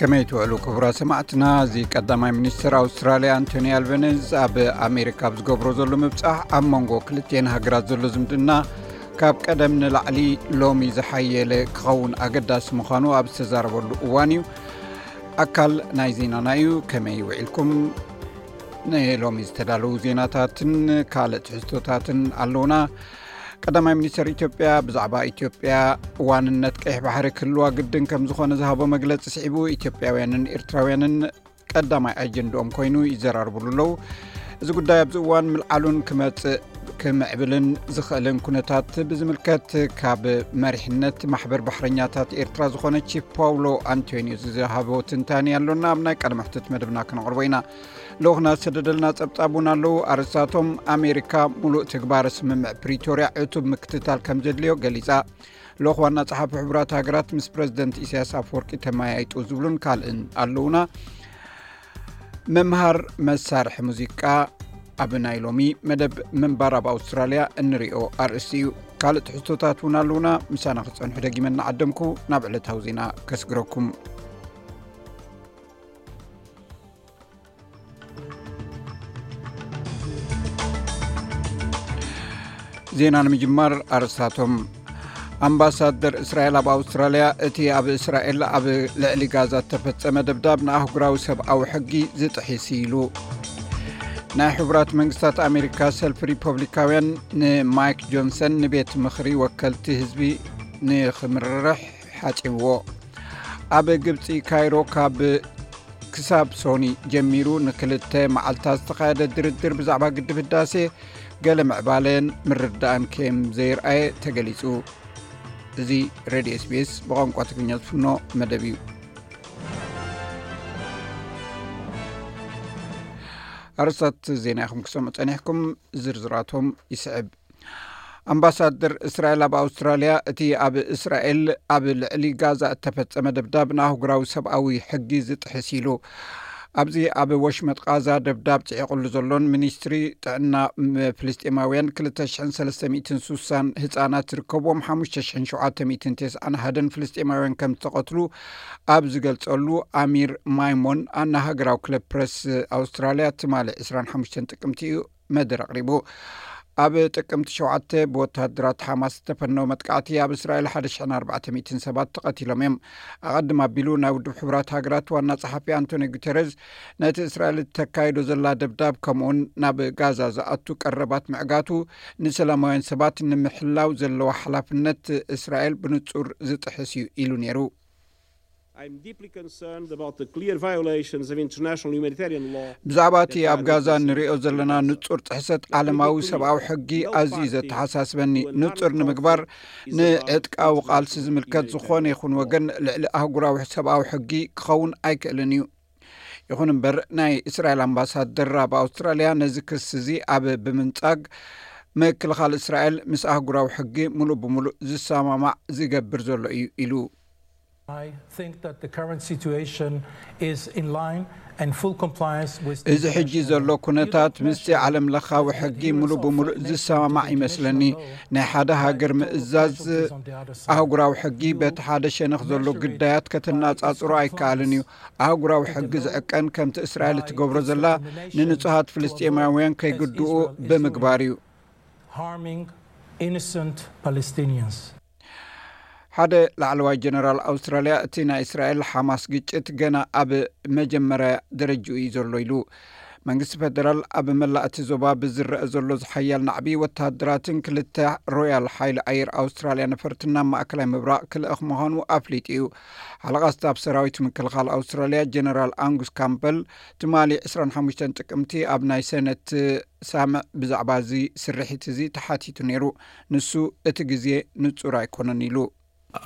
ከመይ ትውዕሉ ክቡራ ሰማዕትና እዚ ቀዳማይ ሚኒስትር ኣውስትራልያ ኣንቶኒ ኣልቨነዝ ኣብ ኣሜሪካ ብ ዝገብሮ ዘሎ ምብፃሕ ኣብ መንጎ ክልትን ሃገራት ዘሎ ዝምድና ካብ ቀደም ንላዕሊ ሎሚ ዝሓየለ ክኸውን ኣገዳሲ ምዃኑ ኣብ ዝተዛረበሉ እዋን እዩ ኣካል ናይ ዜናና እዩ ከመይ ውዒልኩም ናይ ሎሚ ዝተዳለዉ ዜናታትን ካልእ ትሕዝቶታትን ኣለዉና ቀዳማይ ሚኒስተር ኢትዮጵያ ብዛዕባ ኢትዮጵያ ዋንነት ቀይሕ ባሕሪ ክህልዋ ግድን ከም ዝኾነ ዝሃቦ መግለፂ ስዒቡ ኢትዮጵያውያንን ኤርትራውያንን ቀዳማይ ኣጀንድኦም ኮይኑ ይዘራርብሉ ኣለዉ እዚ ጉዳይ ኣብዚ እዋን ምልዓሉን ክመፅእ ክምዕብልን ዝኽእልን ኩነታት ብዝምልከት ካብ መሪሕነት ማሕበር ባሕረኛታት ኤርትራ ዝኾነች ፓውሎ ኣንቶኒዮ ዝዝሃቦ ትንታኒ ኣሎና ኣብ ናይ ቀደም ሕትት መደብና ክነቕርቦ ኢና ልኡክና ዝሰደደልና ፀብፃብ እውን ኣለዉ ኣርሳቶም ኣሜሪካ ሙሉእ ትግባር ስምምዕ ፕሪቶርያ ዕቱብ ምክትታል ከም ዘድልዮ ገሊፃ ልክ ዋና ፀሓፊ ሕቡራት ሃገራት ምስ ፕረዚደንት ኢሳያስ ኣፍወርቂ ተመያይጡ ዝብሉን ካልእን ኣለዉና ምምሃር መሳርሒ ሙዚቃ ኣብ ናይ ሎሚ መደብ ምንባር ኣብ ኣውስትራልያ እንሪኦ ኣርእስቲ እዩ ካልእ ትሕዝቶታት እውን ኣለዉና ምሳና ክፀንሑ ደጊመ ናዓደምኩ ናብ ዕለታዊ ዜና ከስግረኩም ዜና ንምጅማር ኣርስታቶም ኣምባሳደር እስራኤል ኣብ ኣውስትራልያ እቲ ኣብ እስራኤል ኣብ ልዕሊ ጋዛ እተፈጸመ ደብዳብ ንኣህጉራዊ ሰብኣዊ ሕጊ ዝጥሒስ ኢሉ ናይ ሕቡራት መንግስታት ኣሜሪካ ሰልፊ ሪፐብሊካውያን ንማይክ ጆንሰን ንቤት ምኽሪ ወከልቲ ህዝቢ ንክምርርሕ ሓፂብዎ ኣብ ግብፂ ካይሮ ካብ ክሳብ ሶኒ ጀሚሩ ንክልተ መዓልትታት ዝተካየደ ድርድር ብዛዕባ ግድብ ህዳሴ ገለ ምዕባለን ምርዳእን ከም ዘይርኣየ ተገሊፁ እዚ ሬድዮ ስቤስ ብቋንቋ ትግርኛ ዝፍኖ መደብ እዩ ኣርስታት ዜና ይኹም ክሰምዑ ፀኒሕኩም ዝርዝራቶም ይስዕብ ኣምባሳደር እስራኤል ኣብ ኣውስትራልያ እቲ ኣብ እስራኤል ኣብ ልዕሊ ጋዛ እተፈጸመ ደብዳብ ንኣህጉራዊ ሰብኣዊ ሕጊ ዝጥሕስ ኢሉ ኣብዚ ኣብ ወሽመጥ ቃዛ ደብዳብ ጽዒቕሉ ዘሎን ሚኒስትሪ ጥዕና ፍልስጢማውያን 2360ን ህፃናት ዝርከብዎም 5791 ፍልስጢማውያን ከም ዝተቐትሉ ኣብ ዝገልጸሉ ኣሚር ማይሞን ኣናሃገራዊ ክለብ ፕረስ ኣውስትራልያ ትማሊ 25 ጥቅምቲ እዩ መደረ ኣቕሪቡ ኣብ ጥቅምቲ ሸውዓተ ብወተሃደራት ሓማስ ዝተፈነወ መጥቃዕቲ ኣብ እስራኤል ሓደ ሽሕን ኣርባዕተ ሚትን ሰባት ተቐቲሎም እዮም ኣቐድም ኣቢሉ ናይ ውድብ ሕቡራት ሃገራት ዋና ፀሓፊ ኣንቶኒ ጉተረዝ ነቲ እስራኤል እተካይዶ ዘላ ደብዳብ ከምኡ ውን ናብ ጋዛ ዝኣቱ ቀረባት ምዕጋቱ ንሰላማውያን ሰባት ንምሕላው ዘለዋ ሓላፍነት እስራኤል ብንፁር ዝጥሕስ እዩ ኢሉ ነይሩ ብዛዕባ እቲ ኣብ ጋዛ እንሪኦ ዘለና ንጹር ጥሕሰት ዓለማዊ ሰብኣዊ ሕጊ ኣዝዩ እዩ ዘተሓሳስበኒ። ንጹር ንምግባር ንዕጥቃዊ ቃልሲ ዝምልከት ዝኾነ ይኹን ወገን ልዕሊ ኣህጉራዊ ሰብኣዊ ሕጊ ክኸውን ኣይክእልን እዩ። ይኹን እምበር ናይ እስራኤል ኣምባሳደር ኣብ ኣውስትራልያ ነዚ ክሲ እዚ ኣብ ብምንጻግ ምክልኻል እስራኤል ምስ ኣህጉራዊ ሕጊ ምሉእ ብምሉእ ዝሰማማዕ ዝገብር ዘሎ እዩ ኢሉ። እዚ ሕጂ ዘሎ ኩነታት ምስቲ ዓለም ለኻዊ ሕጊ ምሉእ ብምሉእ ዝሰማማዕ ይመስለኒ። ናይ ሓደ ሃገር ምእዛዝ ኣህጉራዊ ሕጊ በቲ ሓደ ሸነኽ ዘሎ ግዳያት ከተነጻጽሮ ኣይከኣልን እዩ። ኣህጉራዊ ሕጊ ዝዕቀን ከምቲ እስራኤል እትገብሮ ዘላ ንንጹሃት ፍልስጥኤማውያን ከይግድኡ ብምግባር እዩ። ሓደ ላዕለዋይ ጀነራል ኣውስትራልያ እቲ ናይ እስራኤል ሓማስ ግጭት ገና ኣብ መጀመርያ ደረጅ እዩ ዘሎ ኢሉ መንግስቲ ፈደራል ኣብ መላእ እቲ ዞባ ብዝረአ ዘሎ ዝሓያል ናዕቢ ወተሃደራትን ክልተ ሮያል ሓይሊ ኣየር ኣውስትራልያ ነፈርትና ማእከላይ ምብራቅ ክልእኽ ምዃኑ ኣፍሊጡ እዩ ሓለቓ ስታፍ ሰራዊት ምክልኻል ኣውስትራልያ ጀነራል ኣንጉስ ካምፐል ትማሊ 25 ጥቅምቲ ኣብ ናይ ሰነት ሳምዕ ብዛዕባ እዚ ስርሒት እዚ ተሓቲቱ ነይሩ ብ ንሱ እቲ ግዜ ንጹር ኣይኮነን ኢሉ።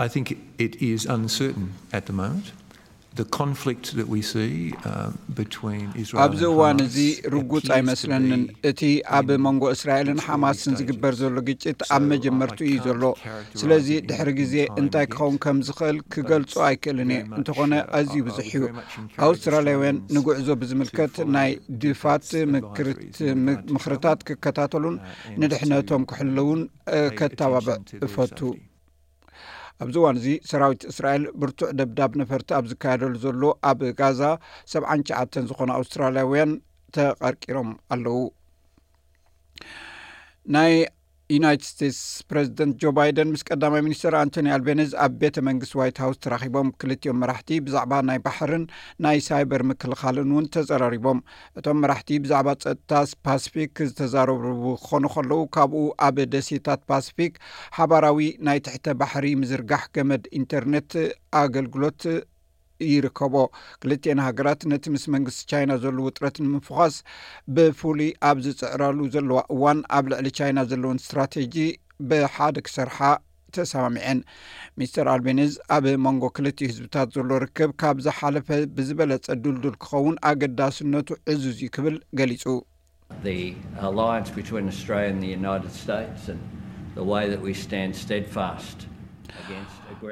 I think it is uncertain at the moment. The conflict that we see between Israel and Hamas appears to be ኣብዚ እዋን እዚ ርጉጽ ኣይመስለንን። እቲ ኣብ መንጎ እስራኤልን ሓማስን ዝግበር ዘሎ ግጭት ኣብ መጀመርትኡ እዩ ዘሎ። ስለዚ ድሕሪ ግዜ እንታይ ክኸውን ከም ዝኽእል ክገልጾ ኣይክእልን እየ። እንተዀነ ኣዝዩ ብዙሕ እዩ። ኣውስትራልያውያን ንጕዕዞ ብዝምልከት ናይ ድፋት ምክርታት ክከታተሉን ንድሕነቶም ክሕልውን ከተባብዕ እፈቱ ኣብዚ እዋን እዚ ሰራዊት እስራኤል ብርቱዕ ደብዳብ ነፈርቲ ኣብ ዝካየደሉ ዘሎ ኣብ ጋዛ ሰብዓን ሸዓተን ዝኾኑ ኣውስትራልያውያን ተቐርቂሮም ኣለው ናይ ዩናይትድ ስቴትስ ፕረዚደንት ጆ ባይደን ምስ ቀዳማይ ሚኒስትር ኣንቶኒ ኣልቤነዝ ኣብ ቤተ መንግስቲ ዋይት ሃውስ ተራኺቦም ክልትኦም መራሕቲ ብዛዕባ ናይ ባሕርን ናይ ሳይበር ምክልኻልን እውን ተዘራሪቦም እቶም መራሕቲ ብዛዕባ ፀጥታ ፓስፊክ ዝተዛረብርቡ ክኾኑ ከለዉ ካብኡ ኣብ ደሴታት ፓስፊክ ሓባራዊ ናይ ትሕተ ባሕሪ ምዝርጋሕ ገመድ ኢንተርነት ኣገልግሎት ይርከቦ ክልትኤን ሃገራት ነቲ ምስ መንግስቲ ቻይና ዘሉ ውጥረት ንምፍዃስ ብፍሉይ ኣብ ዝፅዕራሉ ዘለዋ እዋን ኣብ ልዕሊ ቻይና ዘለውን ስትራቴጂ ብሓደ ክሰርሓ ተሰማሚዐን። ሚስተር ኣልቤኒዝ ኣብ መንጎ ክልቲኡ ህዝብታት ዘሎ ርክብ ካብ ዝሓለፈ ብዝበለጸ ድልዱል ክኸውን ኣገዳስነቱ ዕዙዝ እዩ ክብል ገሊጹ። The alliance between Australia and the United States and the way that we stand steadfast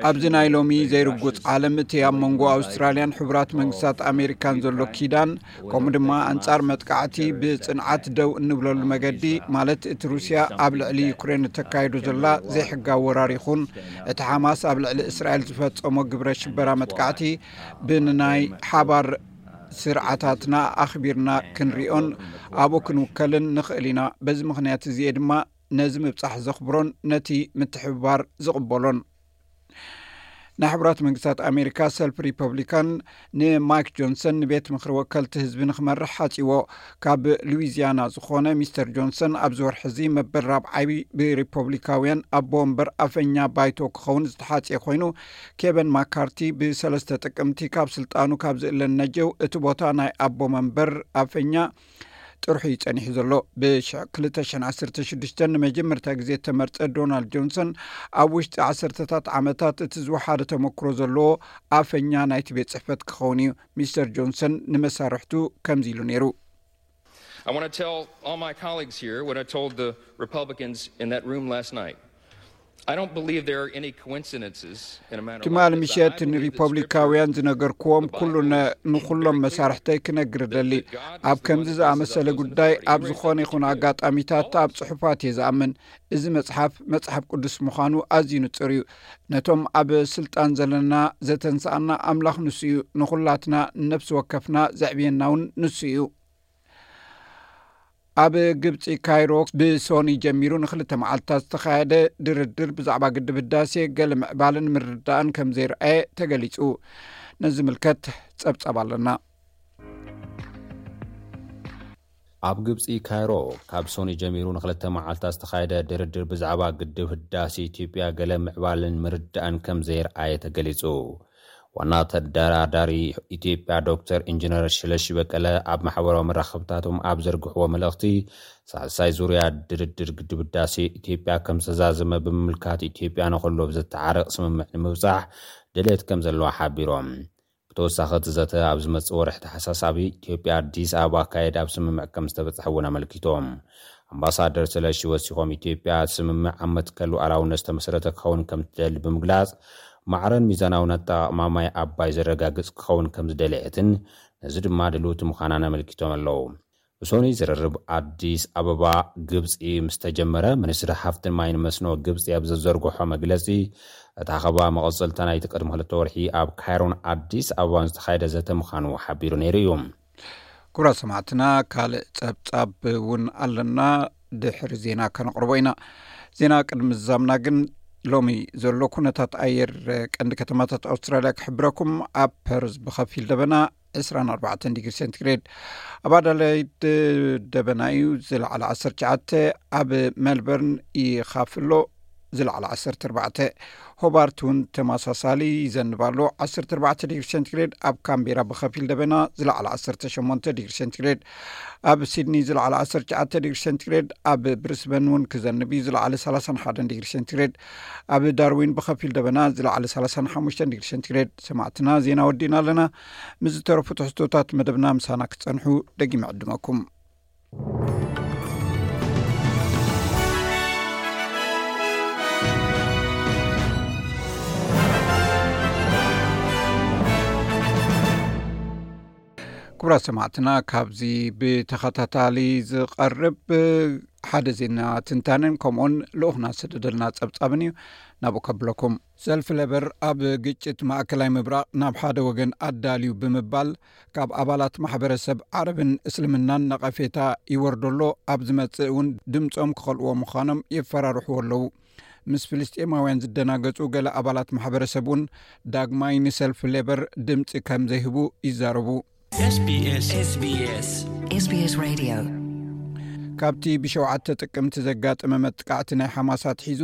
ኣብዚ ናይ ሎሚ ዘይርጉጽ ዓለም እቲ ኣብ መንጎ ኣውስትራልያን ሕቡራት መንግስታት ኣሜሪካን ዘሎ ኪዳን ከምኡ ድማ ኣንጻር መጥቃዕቲ ብጽንዓት ደው እንብለሉ መገዲ ማለት እቲ ሩስያ ኣብ ልዕሊ ዩክሬን እተካይዱ ዘላ ዘይሕጋዊ ወራር ይኹን እቲ ሓማስ ኣብ ልዕሊ እስራኤል ዝፈጸሞ ግብረ ሽበራ መጥቃዕቲ ብንናይ ሓባር ስርዓታትና ኣኽቢርና ክንሪኦን ኣብኡ ክንውከልን ንኽእል ኢና በዚ ምኽንያት እዚየ ድማ ነዚ ምብጻሕ ዘኽብሮን ነቲ ምትሕብባር ዝቕበሎን ናይ ሕቡራት መንግስታት ኣሜሪካ ሰልፊ ሪፐብሊካን ንማይክ ጆንሰን ንቤት ምክሪ ወከልቲ ህዝቢ ንክመርሕ ሓፂዎ ካብ ሉዊዝያና ዝኮነ ሚስተር ጆንሰን ኣብዚ ወርሒ እዚ መበል ራብዓይ ብሪፐብሊካውያን ኣቦ ወንበር ኣፈኛ ባይቶ ክኸውን ዝተሓፅየ ኮይኑ ኬቨን ማካርቲ ብሰለስተ ጥቅምቲ ካብ ስልጣኑ ካብ ዝእለን ነጀው እቲ ቦታ ናይ ኣቦ መንበር ኣፈኛ ጥርሑ እዩ ፀኒሑ ዘሎ ብ216 ንመጀመርታ ግዜ ተመርፀ ዶናልድ ጆንሰን ኣብ ውሽጢ ዓሰርተታት ዓመታት እቲ ዝወሓደ ተመክሮ ዘለዎ ኣፈኛ ናይቲ ቤት ፅሕፈት ክኸውን እዩ ሚስተር ጆንሰን ንመሳርሕቱ ከምዚ ኢሉ ነይሩ ትማል ምሸት ንሪፖብሊካውያን ዝነገርክዎም ኩሉ ንኩሎም መሳርሕተይ ክነግር ደሊ ኣብ ከምዚ ዝኣመሰለ ጉዳይ ኣብ ዝኾነ ይኹን ኣጋጣሚታት ኣብ ፅሑፋት እየ ዝኣምን እዚ መፅሓፍ መፅሓፍ ቅዱስ ምዃኑ ኣዝዩ ንፅር እዩ ነቶም ኣብ ስልጣን ዘለና ዘተንስኣና ኣምላኽ ንሱ እዩ ንኩላትና ንነብሲ ወከፍና ዘዕብየና እውን ንሱ እዩ ኣብ ግብፂ ካይሮ ብሶኒ ጀሚሩ ንክልተ መዓልትታት ዝተካየደ ድርድር ብዛዕባ ግድብ ህዳሴ ገለ ምዕባልን ምርዳእን ከም ዘይረኣየ ተገሊፁ ነዚ ምልከት ፀብፀብ ኣለና ኣብ ግብፂ ካይሮ ካብ ሶኒ ጀሚሩ ንክልተ መዓልትታት ዝተካየደ ድርድር ብዛዕባ ግድብ ህዳሴ ኢትዮጵያ ገለ ምዕባልን ምርዳእን ከም ዘይረኣየ ተገሊፁ ዋና ተደራዳሪ ኢትዮጵያ ዶክተር ኢንጂነር ሽለሺ በቀለ ኣብ ማሕበራዊ መራኸብታቶም ኣብ ዘርግሕዎ መልእኽቲ ሳልሳይ ዙርያ ድርድር ግድብ ህዳሴ ኢትዮጵያ ከም ዝተዛዘመ ብምምልካት ኢትዮጵያ ንኸሎቭ ዘተዓርቕ ስምምዕ ንምብፃሕ ድሌት ከም ዘለዋ ሓቢሮም። ብተወሳኺ እቲ ዘተ ኣብ ዝመፅእ ወርሒ ታሕሳስ ኣብ ኢትዮጵያ ኣዲስ ኣበባ ኣካየድ ኣብ ስምምዕ ከም ዝተበፅሐ እውን ኣመልኪቶም። ኣምባሳደር ስለሺ ወሲኾም ኢትዮጵያ እቲ ስምምዕ ኣብ መትከል ሉኣላውነት ዝተመሰረተ ክኸውን ከምትደሊ ብምግላፅ ማዕረን ሚዛናውን ኣጠቓቕማ ማይ ኣባይ ዘረጋግፅ ክኸውን ከምዝደለየትን ነዚ ድማ ድልውቲ ምዃናን ኣመልኪቶም ኣለው። ብሶኑይ ዝርርብ ኣዲስ ኣበባ ግብፂ ምስተጀመረ ሚኒስትሪ ሃፍትን ማይን መስኖ ግብፂ ኣብ ዘዘርግሖ መግለፂ እቲ ኣኸባ መቐፀልታ ናይቲ ቅድሚ ክልተ ወርሒ ኣብ ካይሮን ኣዲስ ኣበባን ዝተኻየደ ዘተ ምዃኑ ሓቢሩ ነይሩ እዩ። ኩብራት ሰማዕትና ካልእ ጸብጻብ እውን ኣለና ድሕሪ ዜና ከነቕርቦ ኢና ዜና ቅድሚ ዛምና ግን ሎሚ ዘሎ ኩነታት ኣየር ቀንዲ ከተማታት ኣውስትራልያ ክሕብረኩም ኣብ ፐርዝ ብከፊል ደበና 24 ዲግሪ ሴንትግሬድ ኣብ ኣዳለይት ደበና እዩ ዝለዓለ 1ሸ ኣብ ሜልበርን ይካፍሎ ዝለዕለ ዓሰርተ ኣርባዕተ ሆባርት እውን ተመሳሳሊ ይዘንብ ኣሎ ዓሰርተ ኣርባዕተ ዲግሪ ሴንትግሬድ ኣብ ካምቢራ ብከፊል ደበና ዝለዕለ ዓሰርተ ሸሞንተ ዲግሪ ሴንትግሬድ ኣብ ሲድኒ ዝለዕለ ዓሰርተ ትሽዓተ ዲግሪ ሴንትግሬድ ኣብ ብሪስበን እውን ክዘንብ እዩ ዝለዕለ ሰላሳን ሓደን ዲግሪ ሴንትግሬድ ኣብ ዳርዊን ብከፊል ደበና ዝለዕለ ሰላሳን ሓሙሽተን ዲግሪ ሴንትግሬድ ሰማዕትና ዜና ወዲእና ኣለና ምስ ዝተረፉ ትሕዝቶታት መደብና ምሳና ክፀንሑ ደጊመ ዕድመኩም ኩብራት ሰማዕትና ካብዚ ብተኸታታሊ ዝቐርብ ሓደ ዜና ትንታንን ከምኡኡን ልኡክና ዝሰደደልና ፀብፃብን እዩ ናብኡ ከብለኩም ሰልፊ ለበር ኣብ ግጭት ማእከላይ ምብራቕ ናብ ሓደ ወገን ኣዳልዩ ብምባል ካብ ኣባላት ማሕበረሰብ ዓረብን እስልምናን ነቐፌታ ይወርዶ ኣሎ፣ ኣብ ዝመጽእ እውን ድምጾም ክኸልእዎ ምዃኖም የፈራርሕዎ ኣለዉ። ምስ ፍልስጤማውያን ዝደናገጹ ገለ ኣባላት ማሕበረሰብ እውን ዳግማይ ንሰልፊ ሌበር ድምጺ ከም ዘይህቡ ይዛረቡ። ካብቲ ብሸውዓተ ጥቅምቲ ዘጋጠመ መጥቃዕቲ ናይ ሓማስ ኣትሒዙ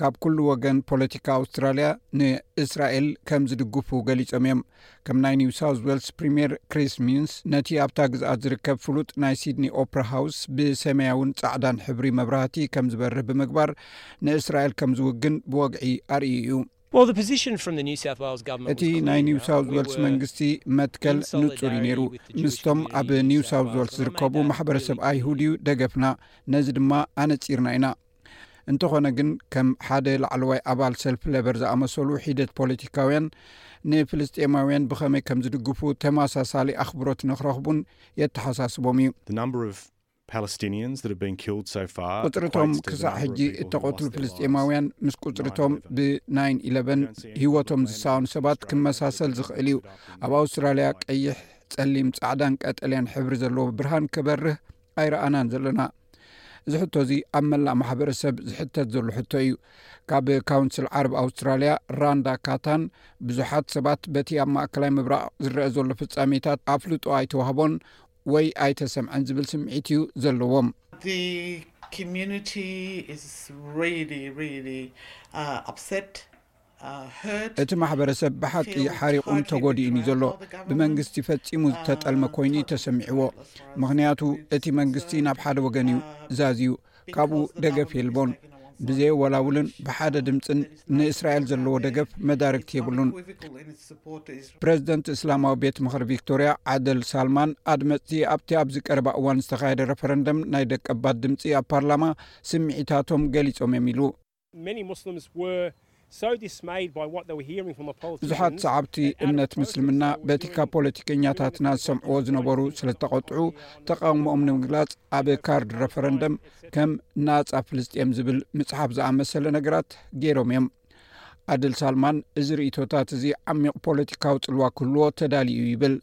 ካብ ኩሉ ወገን ፖለቲካ ኣውስትራልያ ንእስራኤል ከም ዝድግፉ ገሊፆም እዮም ከም ናይ ኒው ሳውት ዌልስ ፕሪምየር ክሪስ ሚንስ ነቲ ኣብታ ግዝኣት ዝርከብ ፍሉጥ ናይ ሲድኒ ኦፕራ ሃውስ ብሰማያውን ፃዕዳን ሕብሪ መብራህቲ ከም ዝበርህ ብምግባር ንእስራኤል ከም ዝውግን ብወግዒ ኣርእዩ እዩ እቲ ናይ ኒው ሳውዝ ወልስ መንግስቲ መትከል ንፁር እዩ ነይሩ ምስቶም ኣብ ኒው ሳውዝ ወልስ ዝርከቡ ማሕበረሰብ ኣይሁድ እዩ ደገፍና ነዚ ድማ ኣነፂርና ኢና እንተኾነ ግን ከም ሓደ ላዕለዋይ ኣባል ሰልፊ ለበር ዝኣመሰሉ ሒደት ፖለቲካውያን ንፍልስጤማውያን ብኸመይ ከም ዝድግፉ ተመሳሳሊ ኣኽብሮት ንክረኽቡን የተሓሳስቦም እዩ ቁጽሪ'ቶም ክሳዕ ሕጂ እተቐትሉ ፍልስጤማውያን ምስ ቁጽሪ'ቶም ብ ናይን ኢለቨን ህይወቶም ዝሰኣኑ ሰባት ክመሳሰል ዝኽእል እዩ። ኣብ ኣውስትራልያ ቀይሕ፣ ጸሊም፣ ጻዕዳን ቀጠልያን ሕብሪ ዘለዎ ብርሃን ክበርህ ኣይረኣናን ዘለና። እዚ ሕቶ እዚ ኣብ መላእ ማሕበረሰብ ዝሕተት ዘሎ ሕቶ እዩ። ካብ ካውንስል ዓረብ ኣውስትራልያ ራንዳ ካታን ብዙሓት ሰባት በቲ ኣብ ማእከላይ ምብራቕ ዝረኣ ዘሎ ፍጻሜታት ኣፍልጦ ኣይተዋህቦን፣ ወይ ኣይተሰምዐን ዝብል ስምዒት እዩ ዘለዎም። እቲ ማሕበረሰብ ብሓቂ ሓሪቑን ተጎዲኡን እዩ ዘሎ። ብመንግስቲ ፈፂሙ ዝተጠልመ ኮይኑ እዩ ተሰሚዕዎ። ምኽንያቱ እቲ መንግስቲ ናብ ሓደ ወገን እዩ ዛዝዩ። ካብኡ ደገፍ የልቦን ብዘየ ወላውልን ብሓደ ድምፅን ንእስራኤል ዘለዎ ደገፍ መዳርግቲ የብሉን ፕረዚደንት እስላማዊ ቤት ምክሪ ቪክቶርያ ዓደል ሳልማን ኣድመፅቲ ኣብቲ ኣብዚ ቀረባ እዋን ዝተካየደ ረፈረንደም ናይ ደቀባት ድምፂ ኣብ ፓርላማ ስምዒታቶም ገሊፆም እዮም ኢሉ ብዙሓት ሰዓብቲ እምነት ምስልምና በቲ ካብ ፖለቲከኛታትና ዝሰምዕዎ ዝነበሩ ስለ ዝተቐጥዑ ተቓውሞኦም ንምግላጽ ኣብ ካርድ ረፈረንደም ከም ናጻ ፍልስጥኤም ዝብል ምጽሓፍ ዝኣመሰለ ነገራት ገይሮም እዮም ኣድል ሳልማን እዚ ርእቶታት እዚ ዓሚቕ ፖለቲካዊ ጽልዋ ክህልዎ ተዳልዩ ይብል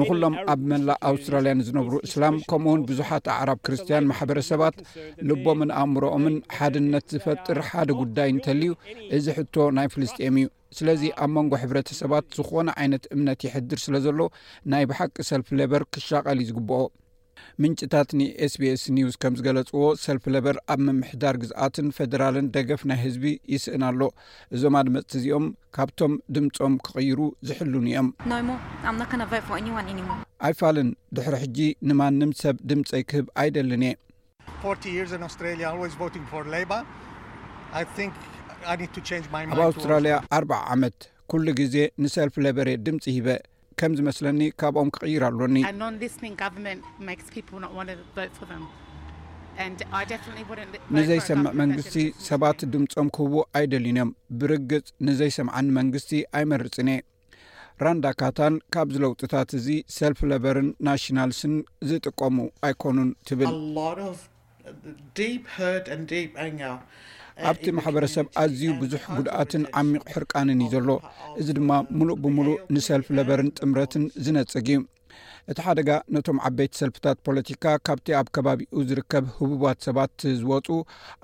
ንኹሎም ኣብ መላእ ኣውስትራልያ ንዝነብሩ እስላም ከምኡውን ብዙሓት ኣዕራብ ክርስትያን ማሕበረሰባት ልቦምን ኣእምሮኦምን ሓድነት ዝፈጥር ሓደ ጉዳይ እንተልዩ እዚ ሕቶ ናይ ፍልስጥኤም እዩ ስለዚ ኣብ መንጎ ሕብረተሰባት ዝኾነ ዓይነት እምነት ይሕድር ስለ ዘሎ ናይ ብሓቂ ሰልፊ ሌበር ክሻቐል እዩ ዝግብኦ ምንጭታት ንኤስቢኤስ ኒውስ ከም ዝገለጽዎ ሰልፊ ለበር ኣብ ምምሕዳር ግዝኣትን ፈደራልን ደገፍ ናይ ህዝቢ ይስእን ኣሎ እዞም ኣድመፅቲ እዚኦም ካብቶም ድምፆም ክቕይሩ ዝሕልኑ እዮም ኣይፋልን ድሕሪ ሕጂ ንማንም ሰብ ድምፀይ ክህብ ኣይደልን እየ ኣብ ኣውስትራልያ ኣርባዓ ዓመት ኩሉ ግዜ ንሰልፊ ለበሬ ድምፂ ሂበ ከም ዝመስለኒ ካብኦም ክቕይር ኣሎኒ። ንዘይሰምዕ መንግስቲ ሰባት ድምፆም ክህቡ ኣይደልዩን እዮም። ብርግፅ ንዘይሰምዓኒ መንግስቲ ኣይመርፅን እየ። ራንዳ ካታን ካብዚ ለውጥታት እዚ ሰልፊ ለበርን ናሽናልስን ዝጥቀሙ ኣይኮኑን ትብል። ኣብቲ ማሕበረሰብ ኣዝዩ ብዙሕ ጉድኣትን ዓሚቕ ሕርቃንን እዩ ዘሎ እዚ ድማ ሙሉእ ብምሉእ ንሰልፍ ለበርን ጥምረትን ዝነፅግ እዩ እቲ ሓደጋ ነቶም ዓበይቲ ሰልፍታት ፖለቲካ ካብቲ ኣብ ከባቢኡ ዝርከብ ህቡባት ሰባት ዝወፁ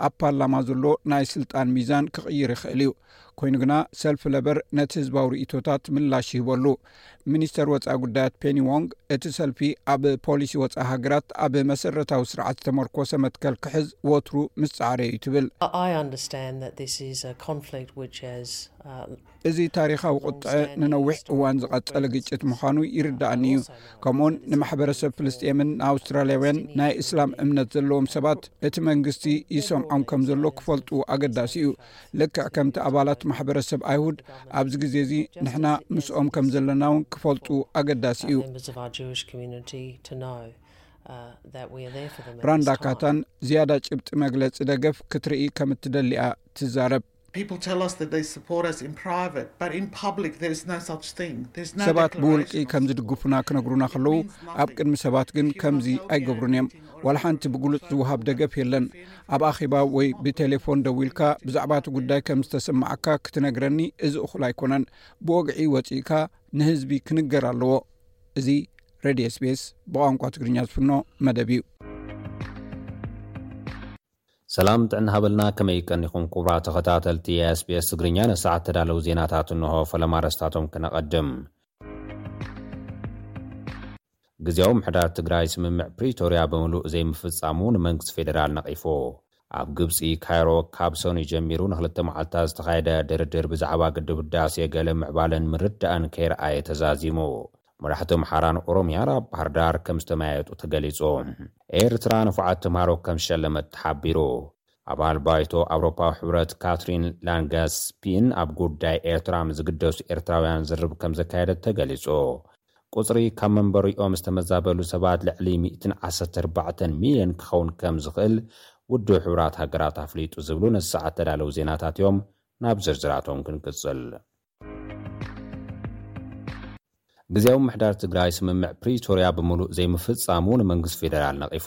ኣብ ፓርላማ ዘሎ ናይ ስልጣን ሚዛን ክቕይር ይኽእል እዩ ኮይኑ ግና ሰልፊ ለበር ነቲ ህዝባዊ ርእይቶታት ምላሽ ይህበሉ። ሚኒስተር ወጻኢ ጉዳያት ፔኒ ዎንግ፣ እቲ ሰልፊ ኣብ ፖሊሲ ወጻኢ ሃገራት ኣብ መሰረታዊ ስርዓት ዝተመርኮሰ መትከል ክሕዝ ወትሩ ምስ ጸዓረ እዩ ትብል። እዚ ታሪኻዊ ቁጥዐ ንነዊሕ እዋን ዝቐጸለ ግጭት ምዃኑ ይርድኣኒ እዩ፣ ከምኡውን ንማሕበረሰብ ፍልስጤምን ንኣውስትራልያውያን ናይ እስላም እምነት ዘለዎም ሰባት እቲ መንግስቲ ይሰምዖም ከም ዘሎ ክፈልጡ ኣገዳሲ እዩ። ልክዕ ከምቲ ኣባላት ማሕበረሰብ ኣይሁድ ኣብዚ ግዜ እዚ ንሕና ምስኦም ከም ዘለና እውን ክፈልጡ ኣገዳሲ እዩ። ራንዳ ካታን ዝያዳ ጭብጢ መግለፂ ደገፍ ክትርኢ ከም እትደሊ እያ ትዛረብ። ሰባት ብውልቂ ከም ዝድግፉና ክነግሩና ከለዉ ኣብ ቅድሚ ሰባት ግን ከምዚ ኣይገብሩን እዮም። ዋላ ሓንቲ ብግሉፅ ዝውሃብ ደገፍ የለን ኣብ ኣኼባ ወይ ብቴሌፎን ደዊልካ ብዛዕባ እቲ ጉዳይ ከም ዝተስማዓካ ክትነግረኒ እዚ እኹል ኣይኮነን ብወግዒ ወፂእካ ንህዝቢ ክንገር ኣለዎ እዚ ሬድዮ ስቤስ ብቋንቋ ትግርኛ ዝፍኖ መደብ እዩ ሰላም ጥዕና ሃበልና ከመይ ቀኒኹም ኩቡራ ተኸታተልቲ ስቤስ ትግርኛ ንሰዓት ተዳለው ዜናታት እንሆ ፈለማ ረስታቶም ክነቐድም ግዝያዊ ምሕዳር ትግራይ ስምምዕ ፕሪቶርያ ብምሉእ ዘይምፍፃሙ ንመንግስቲ ፌዴራል ነቒፉ። ኣብ ግብፂ ካይሮ ካብ ሰኑይ ጀሚሩ ንክልተ መዓልትታት ዝተኻየደ ድርድር ብዛዕባ ግድብ ህዳሴ ገለ ምዕባለን ምርዳእን ከይርኣየ ተዛዚሙ። መራሕቲ ኣምሓራን ኦሮምያን ኣብ ባህርዳር ከምዝተመያየጡ ተገሊፁ። ኤርትራ ንፉዓት ተምሃሮ ከምዝሸለመት ተሓቢሩ። ኣባል ባይቶ ኣውሮፓዊ ሕብረት ካትሪን ላንገስፒን ኣብ ጉዳይ ኤርትራ ምስ ዝግደሱ ኤርትራውያን ዝርርብ ከምዘካየደት ተገሊፁ። ቁጽሪ ካብ መንበሪኦም ዝተመዛበሉ ሰባት ልዕሊ ሚእትን ዓሰርተ ኣርባዕተን ሚልዮን ክኸውን ከም ዝኽእል ውድብ ሕቡራት ሃገራት ኣፍሊጡ ዝብሉ ነዚ ሰዓት እተዳለዉ ዜናታት እዮም። ናብ ዝርዝራቶም ክንቅጽል። ግዝያዊ ምምሕዳር ትግራይ ስምምዕ ፕሪቶርያ ብምሉእ ዘይምፍጻሙ ንመንግስቲ ፌደራል ነቒፉ።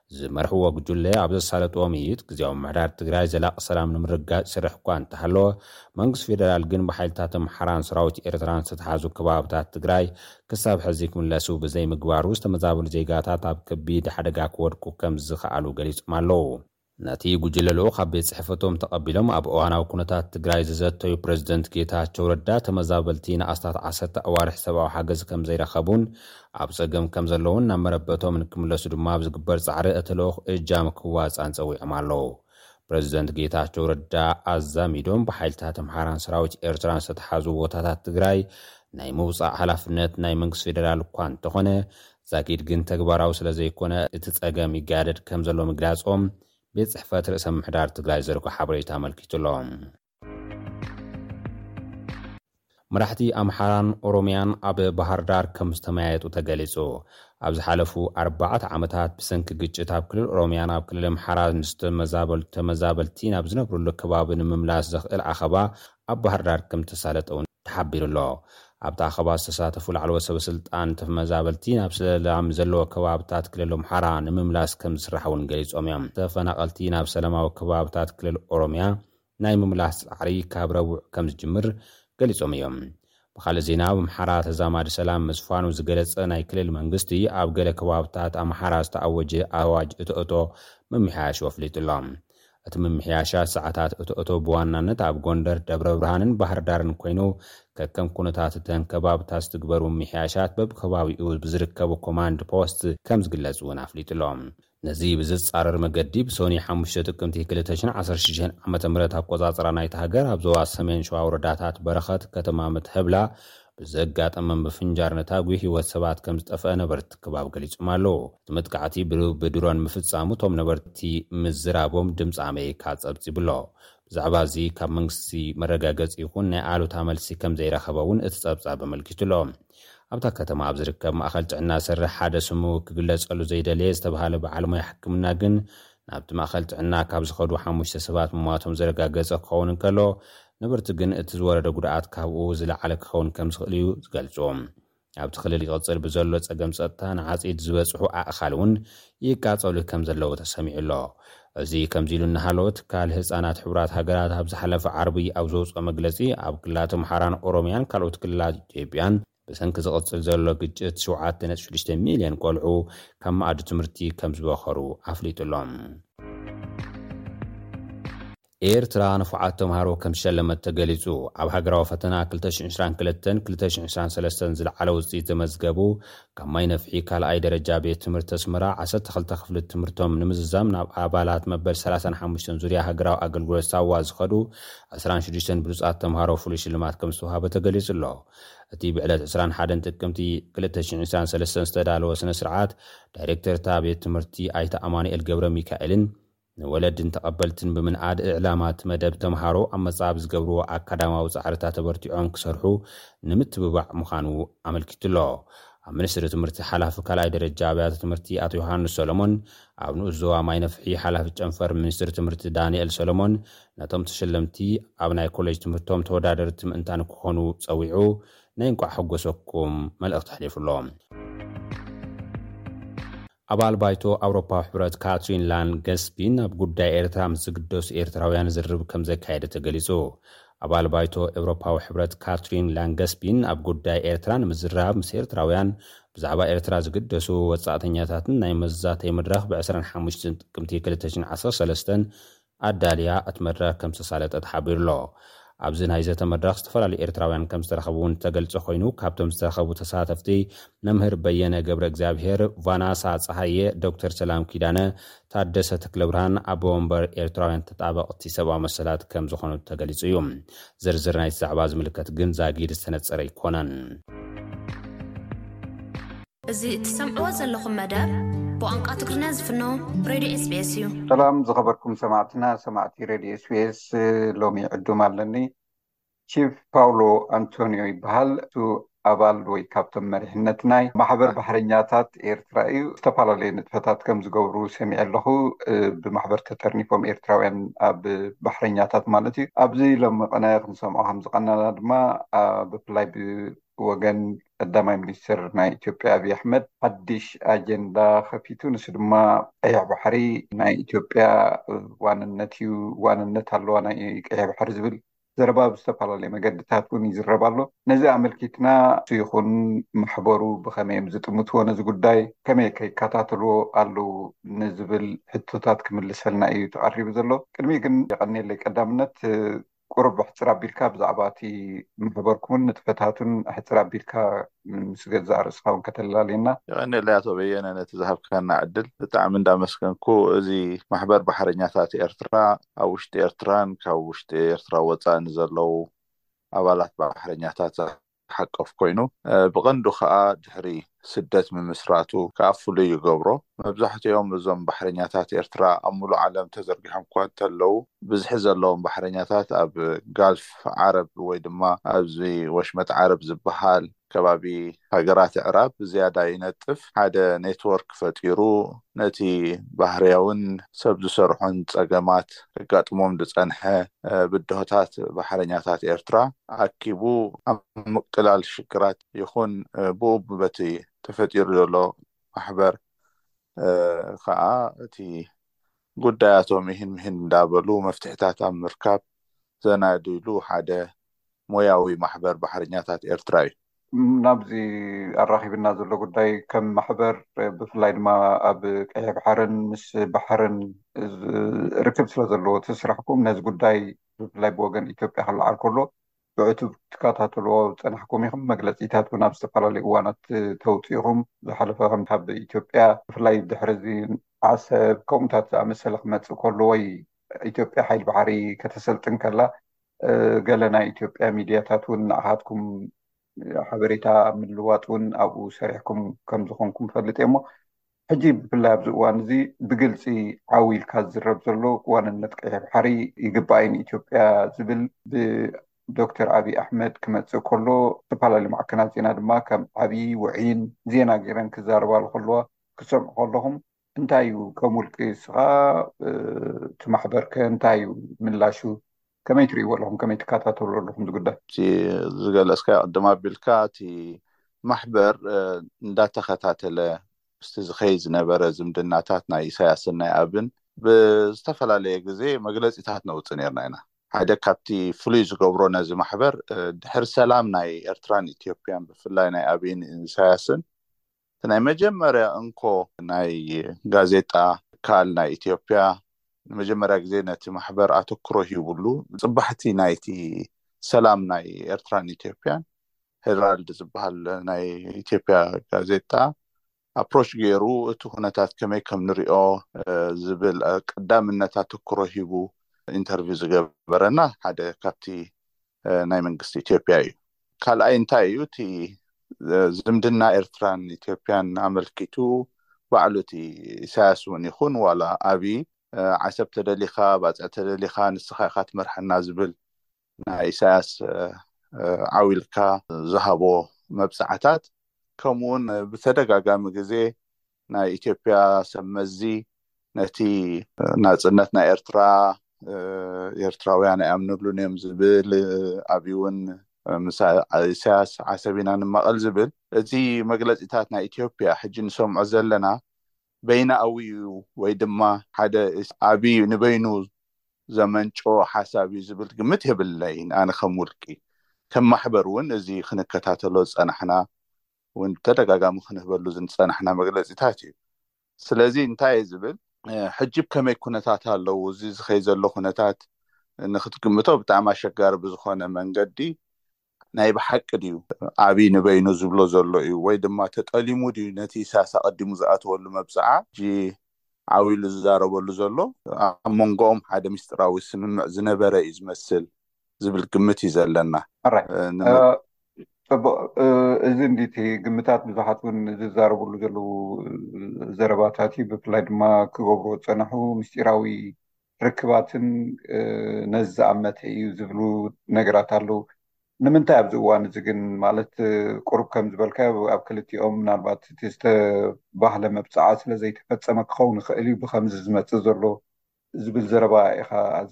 ዝመርሕዎ ጉጅለ ኣብ ዘሳለጥዎ ምይይጥ ግዝያዊ ምምሕዳር ትግራይ ዘላቒ ሰላም ንምርግጋፅ ይሰርሕ እኳ እንተሃለወ መንግስቲ ፌደራል ግን ብሓይልታት ኣምሓራን ሰራዊት ኤርትራን ዝተትሓዙ ከባብታት ትግራይ ክሳብ ሕዚ ክምለሱ ብዘይምግባሩ ዝተመዛበሉ ዜጋታት ኣብ ከቢድ ሓደጋ ክወድቁ ከምዝኸኣሉ ገሊፆም ኣለው። ነቲ ጉጅለ ልኡኽ ኣብ ቤት ፅሕፈቶም ተቐቢሎም ኣብ እዋናዊ ኩነታት ትግራይ ዘዘተዩ ፕረዚደንት ጌታቸው ረዳ ተመዛበልቲ ንኣስታት ዓሰርተ ኣዋርሕ ሰብኣዊ ሓገዝ ከምዘይረኸቡን ኣብ ፀገም ከም ዘለዉን ናብ መረበቶም ንክምለሱ ድማ ኣብ ዝግበር ፃዕሪ እቲ ልኡኽ እጃም ክዋፃእን ፀዊዖም ኣለዉ። ፕረዚደንት ጌታቸው ረዳ ኣዛሚዶም ብሓይልታት ኣምሓራን ሰራዊት ኤርትራን ዝተትሓዙ ቦታታት ትግራይ ናይ ምውፃእ ሓላፍነት ናይ መንግስቲ ፌደራል እኳ እንተኾነ ዛጊድ ግን ተግባራዊ ስለ ዘይኮነ እቲ ፀገም ይጋደድ ከም ዘሎ ምግላፆም ቤት ፅሕፈት ርእሰ ምምሕዳር ትግራይ ዝዘርጎ ሓበሬታ ኣመልኪቱ'ሎ። መራሕቲ ኣምሓራን ኦሮምያን ኣብ ባህርዳር ከም ዝተመያየጡ ተገሊጹ። ኣብ ዝሓለፉ ኣርባዕተ ዓመታት ብሰንኪ ግጭት ኣብ ክልል ኦሮምያ ናብ ክልል ኣምሓራ ንዝተመዛበሉ ተመዛበልቲ ናብ ዝነብርሉ ከባቢ ንምምላስ ዘኽእል ኣኸባ ኣብ ባህርዳር ከም ዝተሳለጠ'ውን ተሓቢሩ'ሎ። ኣብቲ ኣኸባ ዝተሳተፉ ላዕለዎት ሰበስልጣን ተመዛበልቲ ናብ ሰላም ዘለዎ ከባብታት ክልል ኣምሓራ ንምምላስ ከም ዝስራሕ'ውን ገሊጾም'ዮም። ተፈናቐልቲ ናብ ሰላማዊ ከባብታት ክልል ኦሮምያ ናይ ምምላስ ፃዕሪ ካብ ረቡዕ ከምዝጅምር ገሊፆም እዮም። ብኻሊእ ዜና ኣብ ኣምሓራ ተዛማዲ ሰላም ምስፋኑ ዝገለፀ ናይ ክልል መንግስቲ ኣብ ገለ ከባብታት ኣምሓራ ዝተኣወጀ ኣዋጅ እቶእቶ ምምሕያሹ ኣፍሊጡ ኣሎ። እቲ ምምሕያሻት ሰዓታት እቶእቶ ብዋናነት ኣብ ጎንደር፣ ደብረብርሃንን ባህርዳርን ኮይኑ ከከም ኩነታት እተን ከባብታት ዝትግበሩ ምምሕያሻት በብከባቢኡ ብዝርከቡ ኮማንድ ፖስት ከምዝግለፅ እውን ኣፍሊጡ ኣሎ። ነዚ ብዝጻረር መገዲ ብሰኑይ ሓሙሽተ ጥቅምቲ ክልተ ሽሕን ዓሰርተ ሽዱሽተን ዓመተ ምህረት ኣቆጻጽራ ናይታ ሃገር ኣብ ዞባ ሰሜን ሸዋ ወረዳታት በረኸት ከተማ ምትሕብላ ብዘጋጠመ ምፍንጃር ነታጒ ህይወት ሰባት ከምዝጠፍአ ነበርቲ ከባቢ ገሊጾም ኣለዉ። እቲ መጥቃዕቲ ብድሮን ምፍጻሙ እቶም ነበርቲ ምዝራቦም ድምጺ ኣመሪካ ጸብጺቡ'ሎ። ብዛዕባ እዚ ካብ መንግስቲ መረጋገጺ ይኹን ናይ ኣሉታ መልሲ ከምዘይረኸበ'ውን እቲ ጸብጻብ ኣመልኪቱ'ሎ። ኣብታ ከተማ ኣብ ዝርከብ ማእኸል ጥዕና ዝሰርሕ ሓደ ስሙ ክግለፀሉ ዘይደለየ ዝተብሃለ በዓል ሞያ ሕክምና ግን ናብቲ ማእኸል ጥዕና ካብ ዝኸዱ ሓሙሽተ ሰባት ምሟቶም ዘረጋገፀ ክኸውን እንከሎ ነበርቲ ግን እቲ ዝወረደ ጉድኣት ካብኡ ዝለዓለ ክኸውን ከምዝኽእል እዩ ዝገልፁ። ኣብቲ ክልል ይቕፅል ብዘሎ ፀገም ፀጥታ ንዓፂድ ዝበፅሑ ኣእኻል እውን ይቃፀሉ ከምዘለዉ ተሰሚዑ ኣሎ። እዚ ከምዚ ኢሉ እናሃለወ ትካል ህጻናት ሕቡራት ሃገራት ኣብ ዝሓለፈ ዓርቢ ኣብ ዘውጽኦ መግለጺ ኣብ ክልላት ኣምሓራን ኦሮምያን ካልኦት ክልላት ኢትዮጵያን ብሰንኪ ዝቕጽል ዘሎ ግጭት ሸውዓተ ነጥቢ ሽዱሽተ ሚልዮን ቆልዑ ካብ መኣዲ ትምህርቲ ከም ዝበኸሩ ኣፍሊጡ ኣሎ። ኤርትራ ንፉዓት ተምሃሮ ከም ዝሸለመት ተገሊጹ። ኣብ ሃገራዊ ፈተና ክልተ ሽሕን ዕስራን ክልተን ክልተ ሽሕን ዕስራን ሰለስተን ዝለዓለ ውጽኢት ዘመዝገቡ ካብ ማይ ነፍሒ ካልኣይ ደረጃ ቤት ትምህርቲ ኣስመራ ዓሰርተ ክልተ ክፍሊ ትምህርቶም ንምዝዛም ናብ ኣባላት መበል ሰላሳን ሓሙሽተን ዙርያ ሃገራዊ ኣገልግሎት ሳዋ ዝኸዱ ዕስራን ሽዱሽተን ብሉጻት ተምሃሮ ፍሉይ ሽልማት ከምዝተውሃበ ተገሊጹ'ሎ። እቲ ብዕለት ዕስራን ሓደን ጥቅምቲ ክልተ ሽሕን ዕስራን ሰለስተን ዝተዳለወ ስነ-ስርዓት ዳይሬክተር እታ ቤት ትምህርቲ ኣይተ ኣማኑኤል ገብረሚካኤልን ንወለድን ተቐበልትን ብምንኣድ ዕላማ እቲ መደብ ተምሃሮ ኣብ መጻኢ ኣብ ዝገብርዎ ኣካዳምያዊ ጻዕርታት ኣበርቲዖም ክሰርሑ ንምትብባዕ ምዃኑ ኣመልኪቱ'ሎ። ኣብ ሚኒስትሪ ትምህርቲ ሓላፊ ካልኣይ ደረጃ ኣብያተ ትምህርቲ ኣቶ ዮሃንስ ሰሎሞን፣ ኣብ ንኡስ ዞባ ማይነፍሒ ሓላፊ ጨንፈር ሚኒስትሪ ትምህርቲ ዳኒኤል ሰሎሞን ነቶም ተሸለምቲ ኣብ ናይ ኮሌጅ ትምህርቶም ተወዳደርቲ ምእንታ ንክኾኑ ጸዊዑ ናይ እንቋዕ ሓጎሰኩም መልእኽቲ ኣሕሊፉሎም። ኣባል ባይቶ ኣውሮፓዊ ሕብረት ካትሪን ላን ገስፒ ናብ ጉዳይ ኤርትራ ምስ ዝግደሱ ኤርትራውያን ዝርርብ ከምዘካየደ ተገሊጹ። ኣባል ባይቶ ኤውሮፓዊ ሕብረት ካትሪን ላን ገስፒ ኣብ ጉዳይ ኤርትራ ንምዝራብ ምስ ኤርትራውያን ብዛዕባ ኤርትራ ዝግደሱ ወጻእተኛታትን ናይ መዛተዪ መድረኽ ብ ዕስራን ሓሙሽተን ጥቅምቲ ክልተ ሽሕን ዓሰርተ ሰለስተን ኣዳልያ እቲ መድረኽ ከምዝተሳለጠት ሓቢሩ'ሎ። ኣብዚ ናይ ዘተ መድረኽ ዝተፈላለዩ ኤርትራውያን ከምዝተረኸቡ'ውን ዝተገልጸ ኮይኑ፣ ካብቶም ዝተረኸቡ ተሳተፍቲ መምህር በየነ ገብረእግዚኣብሄር፣ ቫናሳ ጸሃየ፣ ዶክተር ሰላም ኪዳነ፣ ታደሰ ተክለብርሃን ኣቦ ወንበር ኤርትራውያን ተጣበቕቲ ሰብኣዊ መሰላት ከምዝኾኑ ተገሊጹ እዩ። ዝርዝር ናይቲ ዛዕባ ዝምልከት ግን ዛጊድ ዝተነጸረ ኣይኮነን። እዚ እትሰምዕዎ ዘለኹም መደብ ብቋንቋ ትግርኛ ዝፍኖ ሬድዮ ኤስቤስ እዩ። ሰላም ዝኸበርኩም ሰማዕትና ሰማዕቲ ሬድዮ ኤስቤስ ሎሚ ዕዱም ኣለኒ ቺፍ ፓውሎ ኣንቶንዮ ይበሃል እሱ ኣባል ወይ ካብቶም መሪሕነት ናይ ማሕበር ባሕረኛታት ኤርትራ እዩ ዝተፈላለዩ ንጥፈታት ከም ዝገብሩ ሰሚዐ ኣለኹ ብማሕበር ተጠርኒፎም ኤርትራውያን ኣብ ባሕረኛታት ማለት እዩ ኣብዚ ሎሚ ቐናየ ክንሰምዖ ከም ዝቐናና ድማ ብፍላይ ወገን ቀዳማይ ሚኒስትር ናይ ኢትዮጵያ ኣብይ ኣሕመድ ሓድሽ ኣጀንዳ ከፊቱ ንሱ ድማ ቀይሕ ባሕሪ ናይ ኢትዮጵያ ዋንነት እዩ ዋንነት ኣለዋ ናይ ቀይሕ ባሕሪ ዝብል ዘረባ ኣብ ዝተፈላለየ መገድታት እውን ይዝረብ ኣሎ ነዚ ኣመልኪትና ንሱ ይኹን ማሕበሩ ብኸመይ እዮም ዝጥምትዎ ነዚ ጉዳይ ከመይ ከ ይከታተልዎ ኣለው ንዝብል ሕቶታት ክምልሰልና እዩ ተቐሪቡ ዘሎ ቅድሚኡ ግን የቐንየለይ ቀዳምነት ቁሩብ ኣሕጽር ኣቢልካ ብዛዕባ እቲ ማሕበርኩምን ንጥፈታቱን ኣሕጽር ኣቢልካ ምስ ገዛእ ርእስኻ ውን ከተላልየና? የቐንየለይ ኣቶ በየነ ነቲ ዝሃብካና ዕድል ብጣዕሚ እንዳመስገንኩ እዚ ማሕበር ባሕረኛታት ኤርትራ ኣብ ውሽጢ ኤርትራን ካብ ውሽጢ ኤርትራ ወጻእን ንዘለዉ ኣባላት ባሕረኛታት ሓቀፍ ኮይኑ፣ ብቐንዱ ከኣ ድሕሪ ስደት ምምስራቱ ከኣ ፍሉይ ይገብሮ። መብዛሕትኦም እዞም ባሕረኛታት ኤርትራ ኣብ ምሉእ ዓለም ተዘርጊሖም'ኳ እንተለዉ፣ ብዝሒ ዘለዎም ባሕረኛታት ኣብ ጋልፍ ዓረብ ወይ ድማ ኣብዚ ወሽመጥ ዓረብ ዝበሃል ከባቢ ሃገራት ኣዕራብ ዝያዳ ይነጥፍ። ሓደ ኔትዎርክ ፈጢሩ ነቲ ባህርያውን ሰብ ዝሰርሖን ጸገማት ከጋጥሞም ዝጸንሐ ብድሆታት ባሕረኛታት ኤርትራ ኣኪቡ ኣብ ምቅላል ሽግራት ይኹን ብኡብ በቲ ተፈጢሩ ዘሎ ማሕበር ከኣ እቲ ጉዳያቶም ኢሂን ምሂን እንዳበሉ መፍትሕታት ኣብ ምርካብ ዘናድይሉ ሓደ ሞያዊ ማሕበር ባሕረኛታት ኤርትራ እዩ። ናብዚ ኣራኺብና ዘሎ ጉዳይ ከም ማሕበር ብፍላይ ድማ ኣብ ቀይሕ ባሕርን ምስ ባሕርን ርክብ ስለ ዘለዎ እቲ ስራሕኩም ነዚ ጉዳይ ብፍላይ ብወገን ኢትዮጵያ ክለዓል ከሎ ብዕቱብ ትከታተልዎ ዝጸናሕኩም ኢኹም። መግለጺታት እውን ኣብ ዝተፈላለዩ እዋናት ተውጺእኹም። ዝሓለፈ ከምቲ ኣብ ኢትዮጵያ ብፍላይ ድሕሪ እዚ ዓሰብ ከምኡታት ዝኣመሰለ ክመጽእ ከሎ ወይ ኢትዮጵያ ሓይሊ ባሕሪ ከተሰልጥን ከላ ገለ ናይ ኢትዮጵያ ሚድያታት እውን ንዓኻትኩም ሓበሬታ ምልዋጥ እውን ኣብኡ ሰሪሕኩም ከም ዝኾንኩም ፈልጥ እየ እሞ ሕጂ ብፍላይ ኣብዚ እዋን እዚ ብግልፂ ዓው ኢልካ ዝዝረብ ዘሎ ዋንነት ቀይሕ ባሕሪ ይግባኣይ ንኢትዮጵያ ዝብል ብዶክተር ኣብዪ ኣሕመድ ክመፅእ ከሎ ዝተፈላለዩ ማዕከናት ዜና ድማ ከም ዓብዪ ውዕይን ዜና ገይረን ክዛረባሉ ከለዋ ክሰምዑ ከለኹም እንታይ እዩ ከም ውልቂ እስኻ እቲ ማሕበርከ እንታይ እዩ ምላሹ ከመይ ትሪእዎ ኣለኹም ከመይ ትከታተልዎ ኣለኹም እዚ ጉዳይ? እቲ ዝገለፅካዮ ቅድም ኣቢልካ እቲ ማሕበር እንዳተኸታተለ ምስቲ ዝኸይድ ዝነበረ ዝምድናታት ናይ ኢሳያስን ናይ ኣብን ብዝተፈላለየ ግዜ መግለፂታት ነውፅእ ነይርና ኢና። ሓደ ካብቲ ፍሉይ ዝገብሮ ነዚ ማሕበር ድሕሪ ሰላም ናይ ኤርትራን ኢትዮጵያን ብፍላይ ናይ ኣብይን ኢሳያስን እቲ ናይ መጀመርያ እንኮ ናይ ጋዜጣ ትካል ናይ ኢትዮጵያ ንመጀመርያ ግዜ ነቲ ማሕበር ኣተኩሮ ሂብሉ ጽባሕቲ ናይቲ ሰላም ናይ ኤርትራን ኢትዮጵያን ሄራልድ ዝበሃል ናይ ኢትዮጵያ ጋዜጣ ኣፕሮች ገይሩ እቲ ኩነታት ከመይ ከም ንሪኦ ዝብል ቀዳምነት ኣተኩሮ ሂቡ ኢንተርቪው ዝገበረና ሓደ ካብቲ ናይ መንግስቲ ኢትዮጵያ እዩ። ካልኣይ እንታይ እዩ እቲ ዝምድና ኤርትራን ኢትዮጵያን ኣመልኪቱ ባዕሉ እቲ ኢሳያስ እውን ይኹን ዋላ ኣብይ ዓሰብ ተደሊኻ ባጽዕ ተደሊኻ ንስኻ ኢኻ ትመርሐና ዝብል ናይ ኢሳያስ ዓው ኢልካ ዝሃቦ መብጽዓታት ከምኡውን ብተደጋጋሚ ግዜ ናይ ኢትዮጵያ ሰብ መዚ ነቲ ናጽነት ናይ ኤርትራ ኤርትራውያን ኣይኣምንሉን እዮም ዝብል ኣብይ እውን ምስ ኢሳያስ ዓሰብ ኢና ንማቐል ዝብል እዚ መግለጺታት ናይ ኢትዮጵያ ሕጂ ንሰምዖ ዘለና በይናኣዊ እዩ ወይ ድማ ሓደ ኣብይ ንበይኑ ዘመንጮ ሓሳብ እዩ ዝብል ግምት የብለይን ኣነ ከም ውልቂ ከም ማሕበር እውን እዚ ክንከታተሎ ዝጸናሕና ውን ብተደጋጋሚ ክንህበሉ ዝንፀናሕና መግለፂታት እዩ። ስለዚ እንታይ እየ ዝብል ሕጂ ብ ከመይ ኩነታት ኣለው እዚ ዝኸይ ዘሎ ኩነታት ንክትግምቶ ብጣዕሚ ኣሸጋሪ ብዝኾነ መንገዲ ናይ ብሓቂ ድዩ ኣብይ ንበይኑ ዝብሎ ዘሎ እዩ ወይ ድማ ተጠሊሙ ድዩ ነቲ ኢሳያስ ኣቐዲሙ ዝኣተወሉ መብጽዓ ሕጂ ዓው ኢሉ ዝዛረበሉ ዘሎ ኣብ መንጎኦም ሓደ ምስጢራዊ ስምምዕ ዝነበረ እዩ ዝመስል። ዝብል ግምት እዩ ዘለና። ኣራይ ፅቡቅ እዚ እንድዩ እቲ ግምታት ብዙሓት እውን ዝዛረብሉ ዘለዉ ዘረባታት እዩ ብፍላይ ድማ ክገብርዎ ዝፀነሑ ምስጢራዊ ርክባትን ነዚ ዝኣመተ እዩ ዝብሉ ነገራት ኣለዉ ንምንታይ ኣብዚ እዋን እዚ ግን ማለት ቁሩብ ከም ዝበልካዮ ኣብ ክልቲኦም ምናልባት እቲ ዝተባህለ መብፅዓ ስለ ዘይተፈፀመ ክኸውን ይኽእል እዩ ብኸምዚ ዝመፅእ ዘሎ ዝብል ዘረባ ኢኻ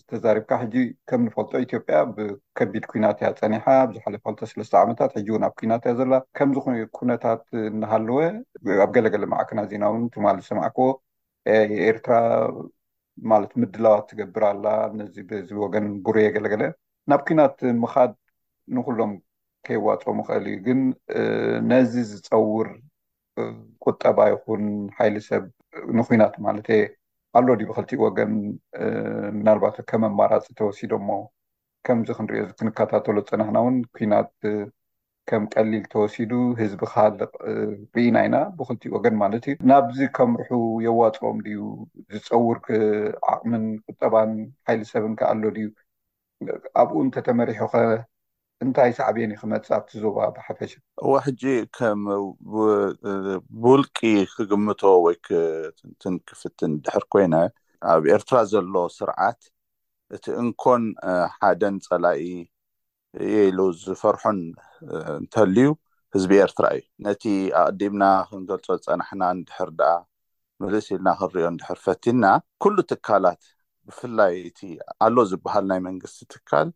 ተዛሪብካ። ሕጂ ከም ንፈልጦ ኢትዮጵያ ብከቢድ ኩናት እያ ጸኒሓ ኣብ ዝሓለፈ ክልተ ሰለስተ ዓመታት፣ ሕጂ እውን ኣብ ኩናት እያ ዘላ። ከምዚ ኩነታት እናሃለወ ኣብ ገለ ገለ ማዕከናት ዜና እውን ትማሊ ዝሰማዕክዎ ኤርትራ ማለት ምድላዋት ትገብር ኣላ ነዚ በዚ ወገን ቡሬ ገለ ገለ ናብ ኩናት ምኻድ ንኹሎም ከየዋጽኦም ይኽእል እዩ፣ ግን ነዚ ዝጸውር ቁጠባ ይኹን ሓይሊ ሰብ ንኩናት ማለተየ ኣሎ ድዩ ብክልቲኡ ወገን ምናልባት ከም ኣማራፂ ተወሲዶሞ ከምዚ ክንሪኦ ክንከታተሎ ዝፀናሕና እውን ኩናት ከም ቀሊል ተወሲዱ ህዝቢ ክሃልቕ ርኢና ኢና ብክልቲኡ ወገን ማለት እዩ ናብዚ ከምርሑ የዋፅኦም ድዩ ዝፀውር ዓቕምን ቁጠባን ሓይሊ ሰብን ከ ኣሎ ድዩ ኣብኡ እንተተመሪሑኸ እንታይ ሳዕቤን እዩ ክመጽእ ኣብቲ ዞባ ብሓፈሻ? እወ፣ ሕጂ ከም ብውልቂ ክግምቶ ወይ ክትንትን ክፍትን እንድሕር ኮይነ፣ ኣብ ኤርትራ ዘሎ ስርዓት እቲ እንኮን ሓደን ጸላኢ እየ ኢሉ ዝፈርሖን እንተልዩ ህዝቢ ኤርትራ እዩ። ነቲ ኣቐዲምና ክንገልጾ ዝጸናሕና እንድሕር ደኣ ምልስ ኢልና ክንሪኦ እንድሕር ፈቲንና፣ ኩሉ ትካላት ብፍላይ እቲ ኣሎ ዝበሃል ናይ መንግስቲ ትካል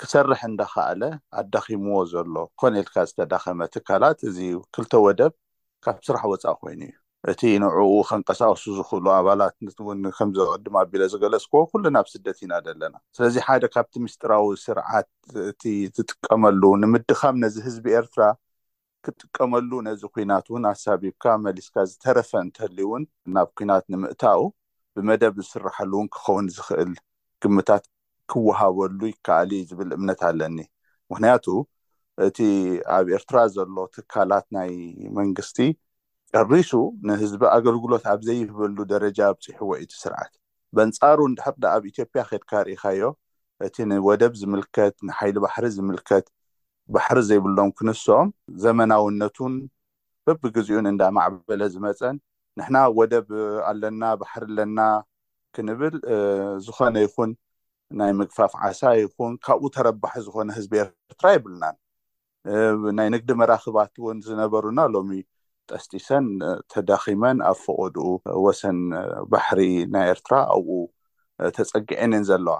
ክሰርሕ እንዳኸኣለ ኣዳኺምዎ ዘሎ ኮነ ኢልካ ዝተዳኸመ ትካላት እዚ ክልተ ወደብ ካብ ስራሕ ወፃኢ ኮይኑ እዩ። እቲ ንዕኡ ከንቀሳቕሱ ዝኽእሉ ኣባላት እውን ከምዚ ቅድም ኣቢለ ዝገለፅክዎ ኩልና ኣብ ስደት ኢና ዘለና። ስለዚ ሓደ ካብቲ ምስጢራዊ ስርዓት እቲ ዝጥቀመሉ ንምድኻም ነዚ ህዝቢ ኤርትራ ክትጥቀመሉ ነዚ ኩናት ውን ኣሳቢብካ መሊስካ ዝተረፈ እንተልዩ ውን ናብ ኩናት ንምእታው ብመደብ ዝስራሓሉ ውን ክኸውን ዝኽእል ግምታት ክወሃበሉ ይከኣል ኢዩ ዝብል እምነት ኣለኒ ምኽንያቱ እቲ ኣብ ኤርትራ ዘሎ ትካላት ናይ መንግስቲ ጨሪሱ ንህዝቢ ኣገልግሎት ኣብ ዘይህበሉ ደረጃ ኣብጺሕዎ ኢዩ እቲ ስርዓት በንጻሩ እንድሕር ድኣ ኣብ ኢትዮጵያ ኬድካ ርኢኻዮ እቲ ንወደብ ዝምልከት ንሓይሊ ባሕሪ ዝምልከት ባሕሪ ዘይብሎም ክንሶም ዘመናውነቱን በብግዚኡን እንዳማዕበለ ዝመጸን ንሕና ወደብ ኣለና ባሕሪ ኣለና ክንብል ዝኾነ ይኹን ናይ ምግፋፍ ዓሳ ይኹን ካብኡ ተረባሒ ዝኾነ ህዝቢ ኤርትራ የብልናን ናይ ንግዲ መራኽባት እውን ዝነበሩና ሎሚ ጠስጢሰን ተዳኺመን ኣብ ፈቖድኡ ወሰን ባሕሪ ናይ ኤርትራ ኣብኡ ተጸጊዐን እየን ዘለዋ።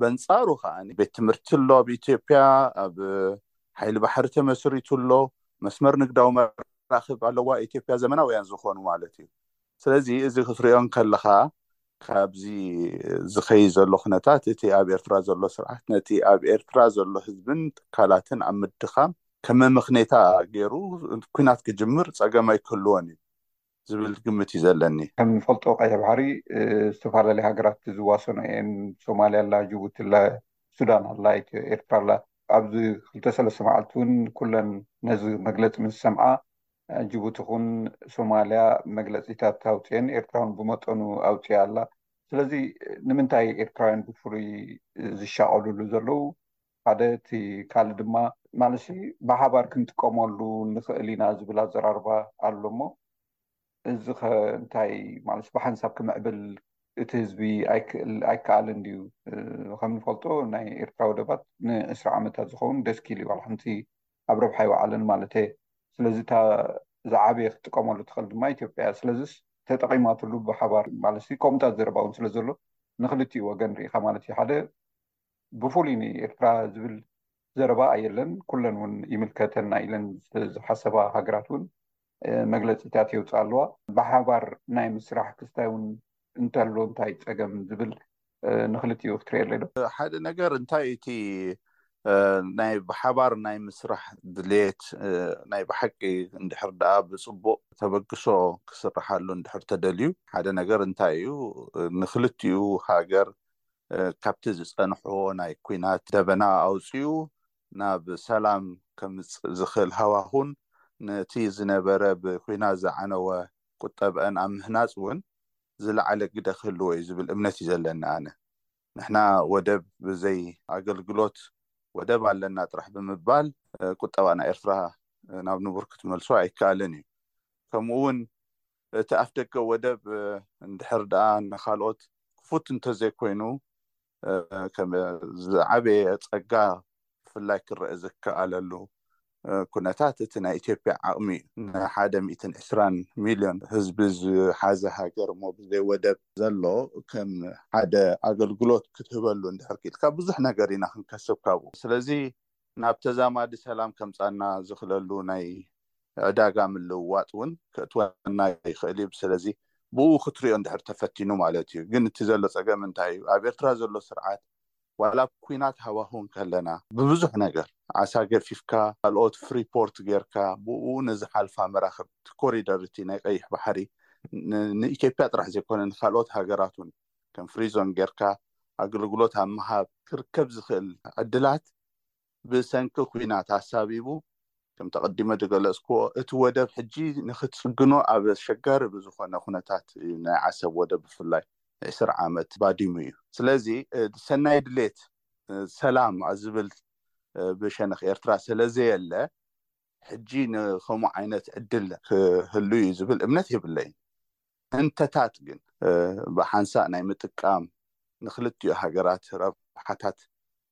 በንጻሩ ከኣ ቤት ትምህርቲ ኣሎ ኣብ ኢትዮጵያ ኣብ ሓይሊ ባሕሪ ተመስሪቱ ኣሎ መስመር ንግዳዊ መራኽብ ኣለዋ ኢትዮጵያ ዘመናውያን ዝኾኑ ማለት እዩ ስለዚ እዚ ክትሪኦ ከለኻ ካብዚ ዝኸይ ዘሎ ኩነታት እቲ ኣብ ኤርትራ ዘሎ ስርዓት ነቲ ኣብ ኤርትራ ዘሎ ህዝብን ትካላትን ኣብ ምድኻም ከመምኽኔታ ገይሩ ኩናት ክጅምር ጸገም ኣይክህልዎን እዩ ዝብል ግምት እዩ ዘለኒ። ከም ንፈልጦ ቀይሕ ባሕሪ ዝተፈላለያ ሃገራት ዝዋሰኖ እየን ሶማልያ ኣላ ጅቡቲ ኣላ ሱዳን ኣላ ኢትዮ ኤርትራ ኣላ ኣብዚ ክልተ ሰለስተ መዓልቲ እውን ኩለን ነዚ መግለጺ ምስ ዝሰምዓ ጅቡቲ ኹን ሶማልያ መግለጺታት ኣውጺኤን ኤርትራ እውን ብመጠኑ ኣውጺኣ ኣላ ስለዚ ንምንታይ ኤርትራውያን ብፍሉይ ዝሻቐሉሉ ዘለዉ ሓደ እቲ ካልእ ድማ ማለት ብሓባር ክንጥቀመሉ ንኽእል ኢና ዝብል ኣዘራርባ ኣሎ እሞ እዚ ኸ እንታይ ማለት ብሓንሳብ ክምዕብል እቲ ህዝቢ ኣይከኣልን ድዩ? ከም ንፈልጦ ናይ ኤርትራ ወደባት ንዕስራ ዓመታት ዝኸውን ደስኪል እዩ፣ ዋላ ሓንቲ ኣብ ረብሓ ኣይወዓለን ማለት እየ። ስለዚ እታ ዝዓበየ ክትጥቀመሉ ትኽእል ድማ ኢትዮጵያ እያ። ስለዝስ ተጠቒማትሉ ብሓባር ማለት ከምኡታት ዘረባ እውን ስለ ዘሎ ንኽልቲኡ ወገን ርኢኻ ማለት እዩ። ሓደ ብፍሉይ ንኤርትራ ዝብል ዘረባ ኣየለን ኩለን እውን ይምልከተና ኢለን ዝሓሰባ ሃገራት እውን መግለፂታት የውፅእ ኣለዋ ብሓባር ናይ ምስራሕ ክስታይ እውን እንተሎ እንታይ ፀገም ዝብል ንክልቲኡ ክትሪኤለ ዶ ሓደ ነገር እንታይ እቲ ናይ ብሓባር ናይ ምስራሕ ድሌት ናይ ብሓቂ እንድሕር ደኣ ብፅቡቅ ተበግሶ ክስርሓሉ እንድሕር ተደልዩ ሓደ ነገር እንታይ እዩ ንክልቲኡ ሃገር ካብቲ ዝጸንሖ ናይ ኲናት ደበና ኣውጺኡ ናብ ሰላም ከምጽእ ዝኽእል ሃዋሁን ነቲ ዝነበረ ብኲናት ዝዓነወ ቁጠበኣን ኣብ ምህናጽ እውን ዝለዓለ ግደ ክህልዎ እዩ ዝብል እምነት እዩ ዘለኒ ኣነ። ንሕና ወደብ ብዘይ ኣገልግሎት ወደብ ኣለና ጥራሕ ብምባል ቁጠባ ናይ ኤርትራ ናብ ንቡር ክትመልሶ ኣይከኣልን እዩ። ከምኡውን እቲ ኣፍደገ ወደብ እንድሕር ደኣ ንኻልኦት ክፉት እንተዘይኮይኑ ከም ዝዓበየ ጸጋ ብፍላይ ክረኣ ዝከኣለሉ ኩነታት እቲ ናይ ኢትዮጵያ ዓቕሚ እዩ። ንሓደ ሚእትን ዕስራን ሚልዮን ህዝቢ ዝሓዘ ሃገር እሞ ብዘይ ወደብ ዘሎ ከም ሓደ ኣገልግሎት ክትህበሉ እንድሕር ክኢልካ ብዙሕ ነገር ኢና ክንከስብ ካብኡ። ስለዚ ናብ ተዛማዲ ሰላም ከምጻና ዝኽለሉ ናይ ዕዳጋ ምልውዋጥ እውን ክእትወና ይኽእል እዩ። ስለዚ ብኡ ክትሪኦ እንድሕር ተፈቲኑ ማለት እዩ። ግን እቲ ዘሎ ጸገም እንታይ እዩ? ኣብ ኤርትራ ዘሎ ስርዓት ዋላ ኣብ ኩናት ሃዋሁ እንከለና ብብዙሕ ነገር ዓሳ ገፊፍካ ካልኦት ፍሪ ፖርት ጌርካ ብኡ ንዝሓልፋ መራኽብ እቲ ኮሪደር እቲ ናይ ቀይሕ ባሕሪ ንኢትዮጵያ ጥራሕ ዘይኮነ ንካልኦት ሃገራት እውን ከም ፍሪዞን ጌርካ ኣገልግሎት ኣብ ምሃብ ክርከብ ዝኽእል ዕድላት ብሰንኪ ኲናት ኣሳቢቡ ከም ተቐዲመ ዝገለጽክዎ እቲ ወደብ ሕጂ ንክትጽግኖ ኣብ ኣሸጋሪ ብዝኾነ ኩነታት እዩ ናይ ዓሰብ ወደብ ብፍላይ ንዕስራ ዓመት ባዲሙ እዩ ስለዚ ሰናይ ድሌት ሰላም ዝብል ብሸነኽ ኤርትራ ሰለዘየለ ሕጂ ንከምኡ ዓይነት ዕድል ክህሉ እዩ ዝብል እምነት የብለይን። እንተታት ግን ብሓንሳእ ናይ ምጥቃም ንክልቲኡ ሃገራት ረብሓታት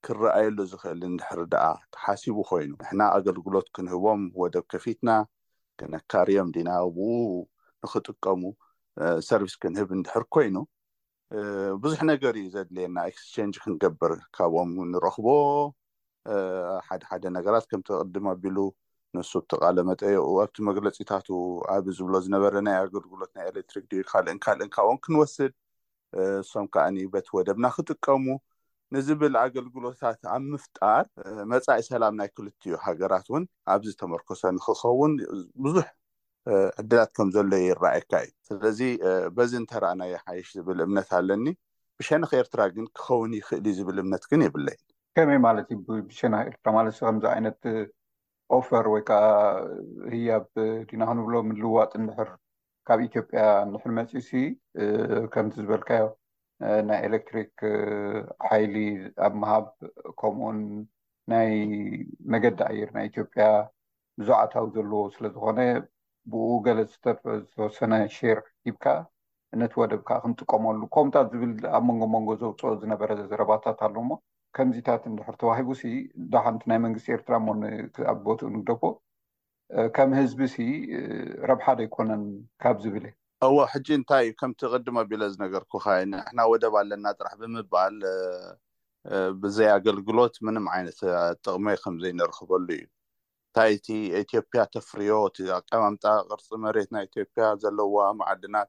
ክረኣየሉ ዝኽእል እንድሕሪ ደኣ ተሓሲቡ ኮይኑ፣ ንሕና ኣገልግሎት ክንህቦም ወደብ ከፊትና ከነካርዮም ዲና ብኡ ንክጥቀሙ ሰርቪስ ክንህብ እንድሕር ኮይኑ ብዙሕ ነገር እዩ ዘድልየና ኤክስቸንጅ ክንገብር ካብኦም ንረኽቦ ሓደ ሓደ ነገራት ከምቲ ቅድም ኣቢሉ ንሱ እቲ ቃለ መጠየኡ ኣብቲ መግለፂታቱ ኣብ ዝብሎ ዝነበረ ናይ ኣገልግሎት ናይ ኤሌክትሪክ ድዩ ካልእን ካልእን ካብኦም ክንወስድ እሶም ከዓ በቲ ወደብና ክጥቀሙ ንዝብል ኣገልግሎታት ኣብ ምፍጣር መፃኢ ሰላም ናይ ክልትኡ ሃገራት እውን ኣብዚ ተመርኮሰ ንክኸውን ብዙሕ ዕድላት ከም ዘሎ ይረኣየካ እዩ። ስለዚ በዚ እንተረኣና ይሓይሽ ዝብል እምነት ኣለኒ። ብሸነኽ ኤርትራ ግን ክኸውን ይኽእል እዩ ዝብል እምነት ግን የብለይን። ከመይ ማለት እዩ ብሸነኽ ኤርትራ? ማለትሲ ከምዚ ዓይነት ኦፈር ወይ ከኣ ህያብ ዲና ክንብሎ ምልዋጥ እንድሕር ካብ ኢትዮጵያ እንድሕር መጺኡሲ ከምቲ ዝበልካዮ ናይ ኤለክትሪክ ሓይሊ ኣብ ምሃብ ከምኡውን ናይ መገዲ ኣየር ናይ ኢትዮጵያ ብዙሕ ኣታዊ ዘለዎ ስለ ዝኾነ ብኡ ገለ ዝተርፈ ዝተወሰነ ሼር ሂብካ ነቲ ወደብ ከኣ ክንጥቀመሉ ከምታት ዝብል ኣብ መንጎ መንጎ ዘውጽኦ ዝነበረ ዘረባታት ኣሎሞ ከምዚታት እንድሕር ተዋሂቡሲ ደሓንቲ ናይ መንግስቲ ኤርትራ እሞ ኣብ ቦትኡ ንግደፎ ከም ህዝቢሲ ረብሓ ዶ ኣይኮነን ካብ ዝብል እየ። እወ ሕጂ እንታይ እዩ ከምቲ ቅድም ኣቢለ ዝነገርኩኻ እዩ ንሕና ወደብ ኣለና ጥራሕ ብምባል ብዘይ ኣገልግሎት ምንም ዓይነት ጥቕሚ ከምዘይንረኽበሉ እዩ። እንታይ እቲ ኢትዮጵያ ተፍርዮ እቲ ኣቀማምጣ ቅርፂ መሬት ናይ ኢትዮጵያ ዘለዋ መዓድናት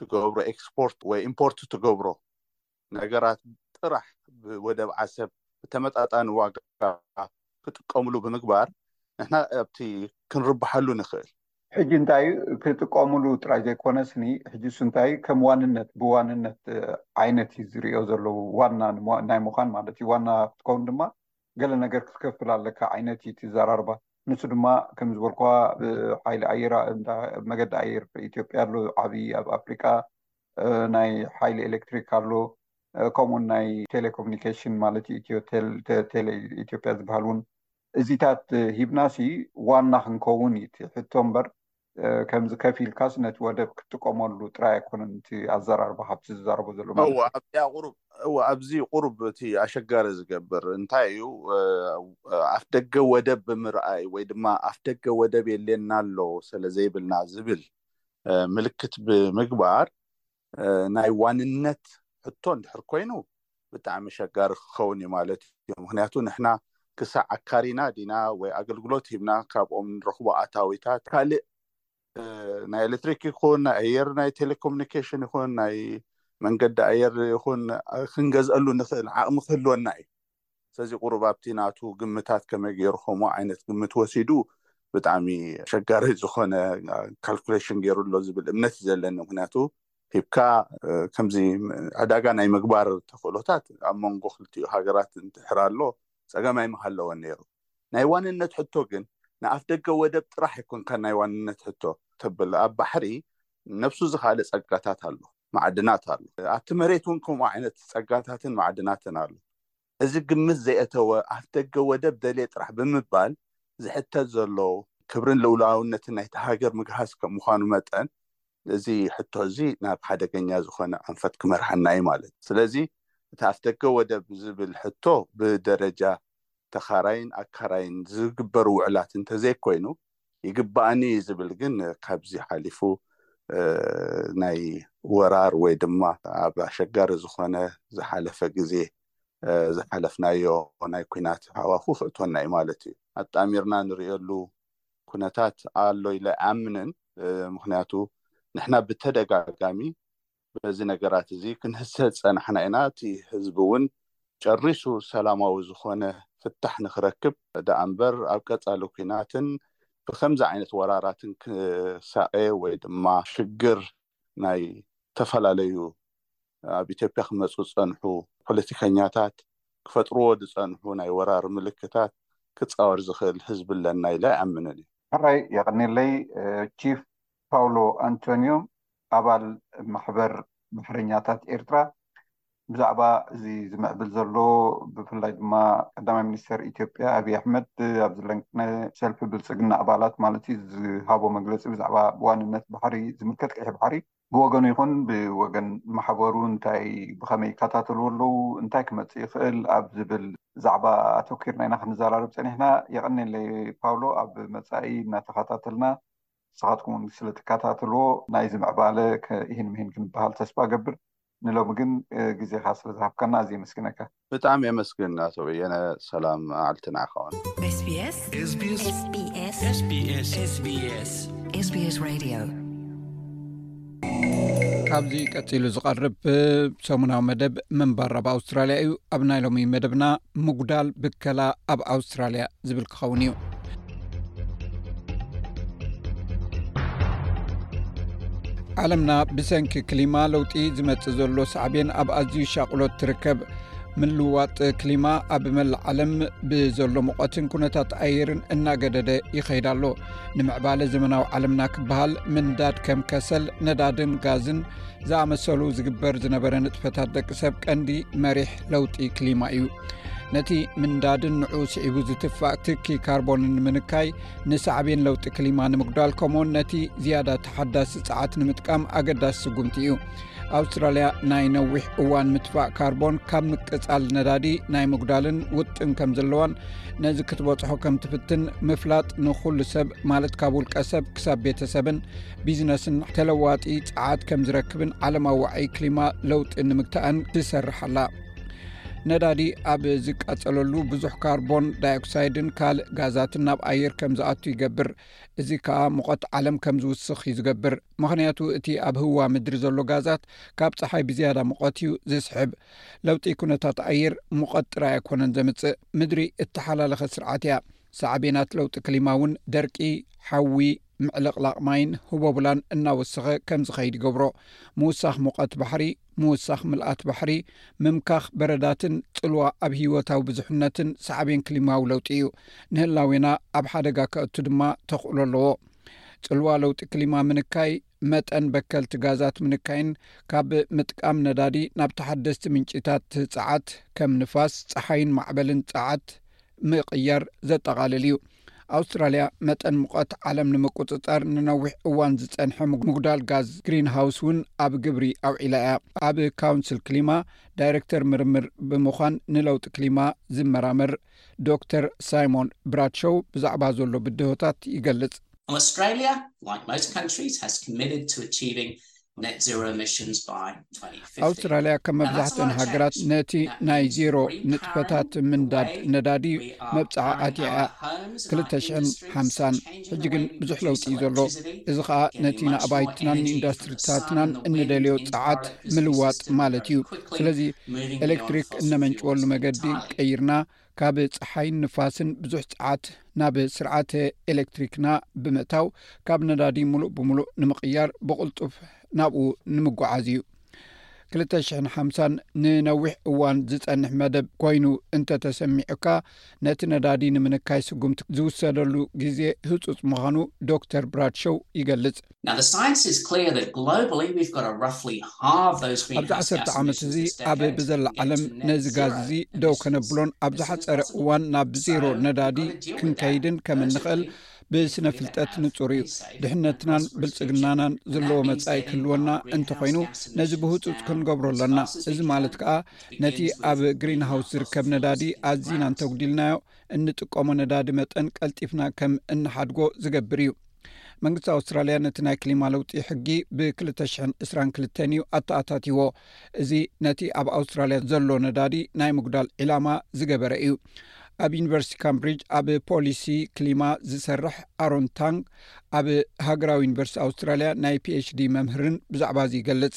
ትገብሮ ኤክስፖርት ወይ ኢምፖርት ትገብሮ ነገራት ጥራሕ ብወደብ ዓሰብ ብተመጣጣኒ ዋጋ ክጥቀምሉ ብምግባር ንሕና ኣብቲ ክንርብሓሉ ንኽእል ሕጂ እንታይ እዩ ክጥቀምሉ ጥራይ ዘይኮነስኒ ሕጂስ እንታይ እዩ ከም ዋንነት ብዋንነት ዓይነት እዩ ዝሪኦ ዘለዉ ዋና ናይ ምዃን ማለት እዩ ዋና ክትከውን ድማ ገለ ነገር ክትከፍል ኣለካ ዓይነት እዩ ትዘራርባ ንሱ ድማ ከም ዝበልኳ ሓይሊ ኣየራ መገዲ ኣየር ኢትዮጵያ ኣሎ ዓብዪ ኣብ ኣፍሪቃ ናይ ሓይሊ ኤሌክትሪክ ኣሎ ከምኡውን ናይ ቴሌኮሙኒኬሽን ማለት እዩ ኢትዮ ቴሌ ኢትዮጵያ ዝበሃል እውን እዚታት ሂብናሲ ዋና ክንከውን እዩ እቲ ሕቶ እምበር ከምዚ ከፍ ኢልካስ ነቲ ወደብ ክትጥቀመሉ ጥራይ ኣይኮነን እቲ ኣዘራርባ ካብቲ ዝዛረቦ ዘሎ ማለት እወ እዩ። ኣብዚኣ ቁሩብ እወ ኣብዚ ቁሩብ እቲ ኣሸጋሪ ዝገብር እንታይ እዩ ኣፍደገ ወደብ ብምርኣይ ወይ ድማ ኣፍደገ ወደብ የድልየና ኣሎ ሰለዘይብልና ዝብል ምልክት ብምግባር ናይ ዋንነት ሕቶ እንድሕር ኮይኑ ብጣዕሚ ኣሸጋሪ ክኸውን እዩ ማለት እዩ። ምክንያቱ ንሕና ክሳዕ ኣካሪና ዲና ወይ ኣገልግሎት ሂብና ካብኦም ንረኽቦ ኣታዊታት ካልእ ናይ ኤሌክትሪክ ይኹን ናይ ኣየር ናይ ቴሌኮሙኒኬሽን ይኹን ናይ መንገዲ ኣየር ይኹን ክንገዝኣሉ ንኽእል ዓቕሚ ክህልወና እዩ። ሰዚ ቁሩብ ኣብቲ ናቱ ግምታት ከመይ ጌሩ ከምኡ ዓይነት ግምት ወሲዱ ብጣዕሚ ኣሸጋሪ ዝኾነ ካልኩሌሽን ጌሩ ኣሎ ዝብል እምነት እዩ ዘለኒ ምክንያቱ ሂብካ ከምዚ ዕዳጋ ናይ ምግባር ተኽእሎታት ኣብ መንጎ ክልቲኡ ሃገራት እንድሕር ኣሎ ጸገም ኣይምሃለወን ኔሩ ናይ ዋንነት ሕቶ ግን ንኣፍደገ ወደብ ጥራሕ ኣይኮንካን ናይ ዋንነት ሕቶ ተብል ኣብ ባሕሪ ነብሱ ዝኸኣለ ጸጋታት ኣሎ፣ ማዕድናት ኣሎ። ኣብቲ መሬት እውን ከምኡ ዓይነት ጸጋታትን ማዕድናትን ኣሎ። እዚ ግምት ዘየእተወ ኣፍደገ ወደብ ደልየ ጥራሕ ብምባል ዝሕተት ዘሎ ክብርን ልኡላውነትን ናይቲ ሃገር ምግሃስ ከም ምዃኑ መጠን እዚ ሕቶ እዚ ናብ ሓደገኛ ዝኾነ ኣንፈት ክመርሓና እዩ ማለት እዩ። ስለዚ እቲ ኣፍደገ ወደብ ዝብል ሕቶ ብደረጃ ተኻራይን ኣካራይን ዝግበር ውዕላት እንተዘይኮይኑ ይግባእኒ እዩ ዝብል ግን ካብዚ ሓሊፉ ናይ ወራር ወይ ድማ ኣብ ኣሸጋሪ ዝኾነ ዝሓለፈ ግዜ ዝሓለፍናዮ ናይ ኩናት ሃዋኹ ክእቶና እዩ ማለት እዩ። ኣጣሚርና ንርእየሉ ኩነታት ኣሎ ኢለ ኣይኣምንን። ምኽንያቱ ንሕና ብተደጋጋሚ በዚ ነገራት እዚ ክንህሰ ዝጸናሕና ኢና። እቲ ህዝቢ እውን ጨሪሱ ሰላማዊ ዝኾነ ፍታሕ ንክረክብ ደኣ እምበር ኣብ ቀጻሊ ኩናትን ብከምዚ ዓይነት ወራራትን ክሳቐ ወይ ድማ ሽግር ናይ ዝተፈላለዩ ኣብ ኢትዮጵያ ክመጹ ዝጸንሑ ፖለቲከኛታት ክፈጥርዎ ዝጸንሑ ናይ ወራር ምልክታት ክጻወር ዝኽእል ህዝቢ ኣለና ኢለ ኣይኣምንን እየ። ሕራይ የቐኔለይ ቺፍ ፓውሎ ኣንቶንዮ ኣባል ማሕበር ባሕረኛታት ኤርትራ ብዛዕባ እዚ ዝምዕብል ዘሎ ብፍላይ ድማ ቀዳማይ ሚኒስተር ኢትዮጵያ ኣብይ ኣሕመድ ኣብዚ ናይ ሰልፊ ብልጽግና ኣባላት ማለት እዩ ዝሃቦ መግለጺ ብዛዕባ ዋንነት ባሕሪ ዝምልከት ቀይሕ ባሕሪ ብወገኑ ይኹን ብወገን ማሕበሩ እንታይ ብኸመይ ይከታተልዎ ኣለዉ እንታይ ክመጽእ ይኽእል ኣብ ዝብል ዛዕባ ኣተኲርና ኢና ክንዘራረብ ጸኒሕና። የቐኔለይ ፓውሎ ኣብ መጻኢ እናተኸታተልና ንስኻትኩም እውን ስለ ትከታተልዎ ናይዚ ምዕባለ ኢሂን ምሂን ክንበሃል ተስፋ እገብር። ንሎሚ ግን ግዜኻ ስለ ዝሃብካና ኣዝየ የመስግነካ። ብጣዕሚ የመስግን ኣቶ በየነ ሰላም መዓልቲ ንዓኻ ውን። SBS SBS SBS SBS SBS Radio ካብዚ ቀፂሉ ዝቐርብ ሰሙናዊ መደብ ምንባር ኣብ ኣውስትራልያ እዩ ኣብ ናይ ሎሚ መደብና ምጉዳል ብከላ ኣብ ኣውስትራልያ ዝብል ክኸውን እዩ ዓለምና ብሰንኪ ክሊማ ለውጢ ዝመፅእ ዘሎ ሳዕቤን ኣብ ኣዝዩ ሻቅሎት ትርከብ ምልዋጥ ክሊማ ኣብ መላእ ዓለም ብዘሎ መቐትን ኩነታት ኣየርን እናገደደ ይኸይዳ ኣሎ ንምዕባለ ዘመናዊ ዓለምና ክበሃል ምንዳድ ከም ከሰል ነዳድን ጋዝን ዝኣመሰሉ ዝግበር ዝነበረ ንጥፈታት ደቂ ሰብ ቀንዲ መሪሕ ለውጢ ክሊማ እዩ ነቲ ምንዳድን ንዑ ስዒቡ ዝትፋእ ትኪ ካርቦንን ንምንካይ ንሳዕቤን ለውጢ ክሊማ ንምጉዳል ከምኡውን ነቲ ዝያዳ ተሓዳሲ ፀዓት ንምጥቃም ኣገዳሲ ስጉምቲ እዩ ኣውስትራልያ ናይ ነዊሕ እዋን ምትፋእ ካርቦን ካብ ምቅጻል ነዳዲ ናይ ምጉዳልን ውጥን ከም ዘለዋን ነዚ ክትበጽሖ ከም ትፍትን ምፍላጥ ንዅሉ ሰብ ማለት ካብ ውልቀ ሰብ ክሳብ ቤተሰብን ቢዝነስን ተለዋጢ ጸዓት ከም ዝረክብን ዓለም ኣዋዒ ክሊማ ለውጢ ንምግታእን ትሰርሕ ኣላ ነዳዲ ኣብ ዝቃጸለሉ ብዙሕ ካርቦን ዳይኦክሳይድን ካልእ ጋዛትን ናብ ኣየር ከም ዝኣቱ ይገብር እዚ ከኣ ሙቐት ዓለም ከም ዝውስኽ እዩ ዝገብር፣ ምኽንያቱ እቲ ኣብ ህዋ ምድሪ ዘሎ ጋዛት ካብ ጸሓይ ብዝያዳ ሙቐት እዩ ዝስሕብ። ለውጢ ኩነታት ኣየር ሙቐት ጥራይ ኣይኮነን ዘምጽእ፣ ምድሪ እተሓላለኸት ስርዓት እያ። ሳዕቤናት ለውጢ ክሊማ እውን ደርቂ፣ ሓዊ፣ ምዕልቕላቕ ማይን ህቦብላን እናወሰኸ ከም ዝኸይድ ይገብሮ። ምውሳኽ ሙቐት ባሕሪ፣ ምውሳኽ ምልኣት ባሕሪ፣ ምምካኽ በረዳትን ጽልዋ ኣብ ህይወታዊ ብዙሕነትን ሳዕቤን ክሊማዊ ለውጢ እዩ። ንህላዌና ኣብ ሓደጋ ከእቱ ድማ ተኽእሎ ኣለዎ። ጽልዋ ለውጢ ክሊማ ምንካይ፣ መጠን በከልቲ ጋዛት ምንካይን ካብ ምጥቃም ነዳዲ ናብ ተሓደስቲ ምንጪታት ጸዓት፣ ከም ንፋስ፣ ጸሓይን ማዕበልን ጸዓት፣ ምቕያር ዘጠቓልል እዩ። ኣውስትራልያ መጠን ሙቐት ዓለም ንምቁፅፃር ንነዊሕ እዋን ዝፀንሐ ምጉዳል ጋዝ ግሪን ሃውስ እውን ኣብ ግብሪ ኣውዒላ እያ። ኣብ ካውንስል ክሊማ ዳይሬክተር ምርምር ብምዃን ንለውጢ ክሊማ ዝመራመር ዶክተር ሳይሞን ብራድሾው ብዛዕባ ዘሎ ብድሆታት ይገልፅ። Australia, like most countries, has committed to achieving ኣውስትራልያ ከም መብዛሕትአን ሃገራት ነቲ ናይ ዜሮ ንጥፈታት ምንዳድ ነዳዲ መብፅዓ ኣትያ እያ 250 ሕጂ ግን ብዙሕ ለውጢ እዩ ዘሎ እዚ ከዓ ነቲ ንኣባይትናን ንኢንዳስትሪታትናን እንደልዮ ፀዓት ምልዋጥ ማለት እዩ ስለዚ ኤሌክትሪክ እነመንጭወሉ መገዲ ቀይርና ብ ካብ ፀሓይን ንፋስን ብዙሕ ፀዓት ናብ ስርዓተ ኤሌክትሪክና ብምእታው ካብ ነዳዲ ሙሉእ ብሙሉእ ንምቕያር ብቕልጡፍ ናብኡ ንምጓዓዝ እዩ። 2050 ንነዊሕ እዋን ዝጸንሕ መደብ ኮይኑ እንተተሰሚዑካ ነቲ ነዳዲ ንምንካይ ስጉምቲ ዝውሰደሉ ግዜ ህጹጽ ምዃኑ ዶክተር ብራድሾው ይገልጽ። Now the science is clear that globally we've got to roughly halve those greenhouse gas emissions this decade. ኣብዚ ዓሰርተ ዓመት እዚ ኣብ ብዘላ ዓለም ነዚ ጋዝ እዚ ደው ከነብሎን ኣብ ዝሓፀረ እዋን ናብ ዜሮ ነዳዲ ክንከይድን ከም እንኽእል ብስነ ፍልጠት ንፁር እዩ ድሕነትናን ብልፅግናናን ዘለዎ መፃኢ ክህልወና እንተኮይኑ ነዚ ብህፁፅ ክንገብሮ ኣለና እዚ ማለት ከዓ ነቲ ኣብ ግሪን ሃውስ ዝርከብ ነዳዲ ኣዝና እንተጉዲልናዮ እንጥቀሞ ነዳዲ መጠን ቀልጢፍና ከም እንሓድጎ ዝገብር እዩ መንግስቲ ኣውስትራልያ ነቲ ናይ ክሊማ ለውጢ ሕጊ ብ222 እዩ ኣተኣታትዎ እዚ ነቲ ኣብ ኣውስትራልያ ዘሎ ነዳዲ ናይ ምጉዳል ዒላማ ዝገበረ እዩ ኣብ ዩኒቨርሲቲ ካምብሪጅ ኣብ ፖሊሲ ክሊማ ዝሰርሕ ኣሮን ታንግ ኣብ ሃገራዊ ዩኒቨርሲቲ ኣውስትራልያ ናይ ፒኤችዲ መምህርን ብዛዕባ እዚ ይገልጽ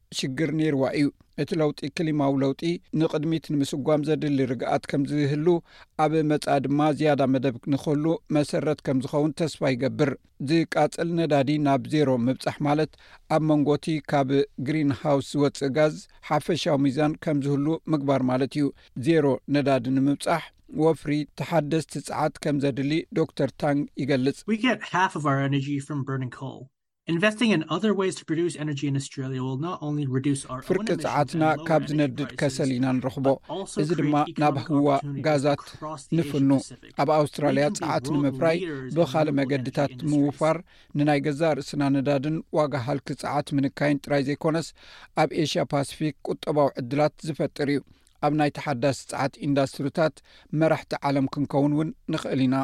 ሽግር ነይርዋ እዩ። እቲ ለውጢ ክሊማዊ ለውጢ ንቕድሚት ንምስጓም ዘድሊ ርግኣት ከም ዝህሉ፣ ኣብ መጻኢ ድማ ዝያዳ መደብ ንኸሉ መሰረት ከም ዝኸውን ተስፋ ይገብር። ዝቃጸል ነዳዲ ናብ ዜሮ ምብጻሕ ማለት ኣብ መንጎቲ ካብ ግሪንሃውስ ዝወጽእ ጋዝ ሓፈሻዊ ሚዛን ከም ዝህሉ ምግባር ማለት እዩ። ዜሮ ነዳዲ ንምብጻሕ ወፍሪ ተሓደስቲ ጸዓት ከም ዘድሊ ዶክተር ታንግ ይገልጽ። ፍርቂ ጸዓትና ካብ ዝነድድ ከሰል ኢና ንረኽቦ እዚ ድማ ናብ ህዋ ጋዛት ንፍኑ ኣብ ኣውስትራልያ ጸዓት ንምፍራይ ብካልእ መገድታት ምውፋር ንናይ ገዛእ ርእስና ነዳድን ዋጋ ሃልኪ ጸዓት ምንካይን ጥራይ ዘይኮነስ ኣብ ኤሽያ ፓስፊክ ቁጠባዊ ዕድላት ዝፈጥር እዩ ኣብ ናይ ተሓዳሲ ጸዓት ኢንዳስትሪታት መራሕቲ ዓለም ክንከውን እውን ንኽእል ኢና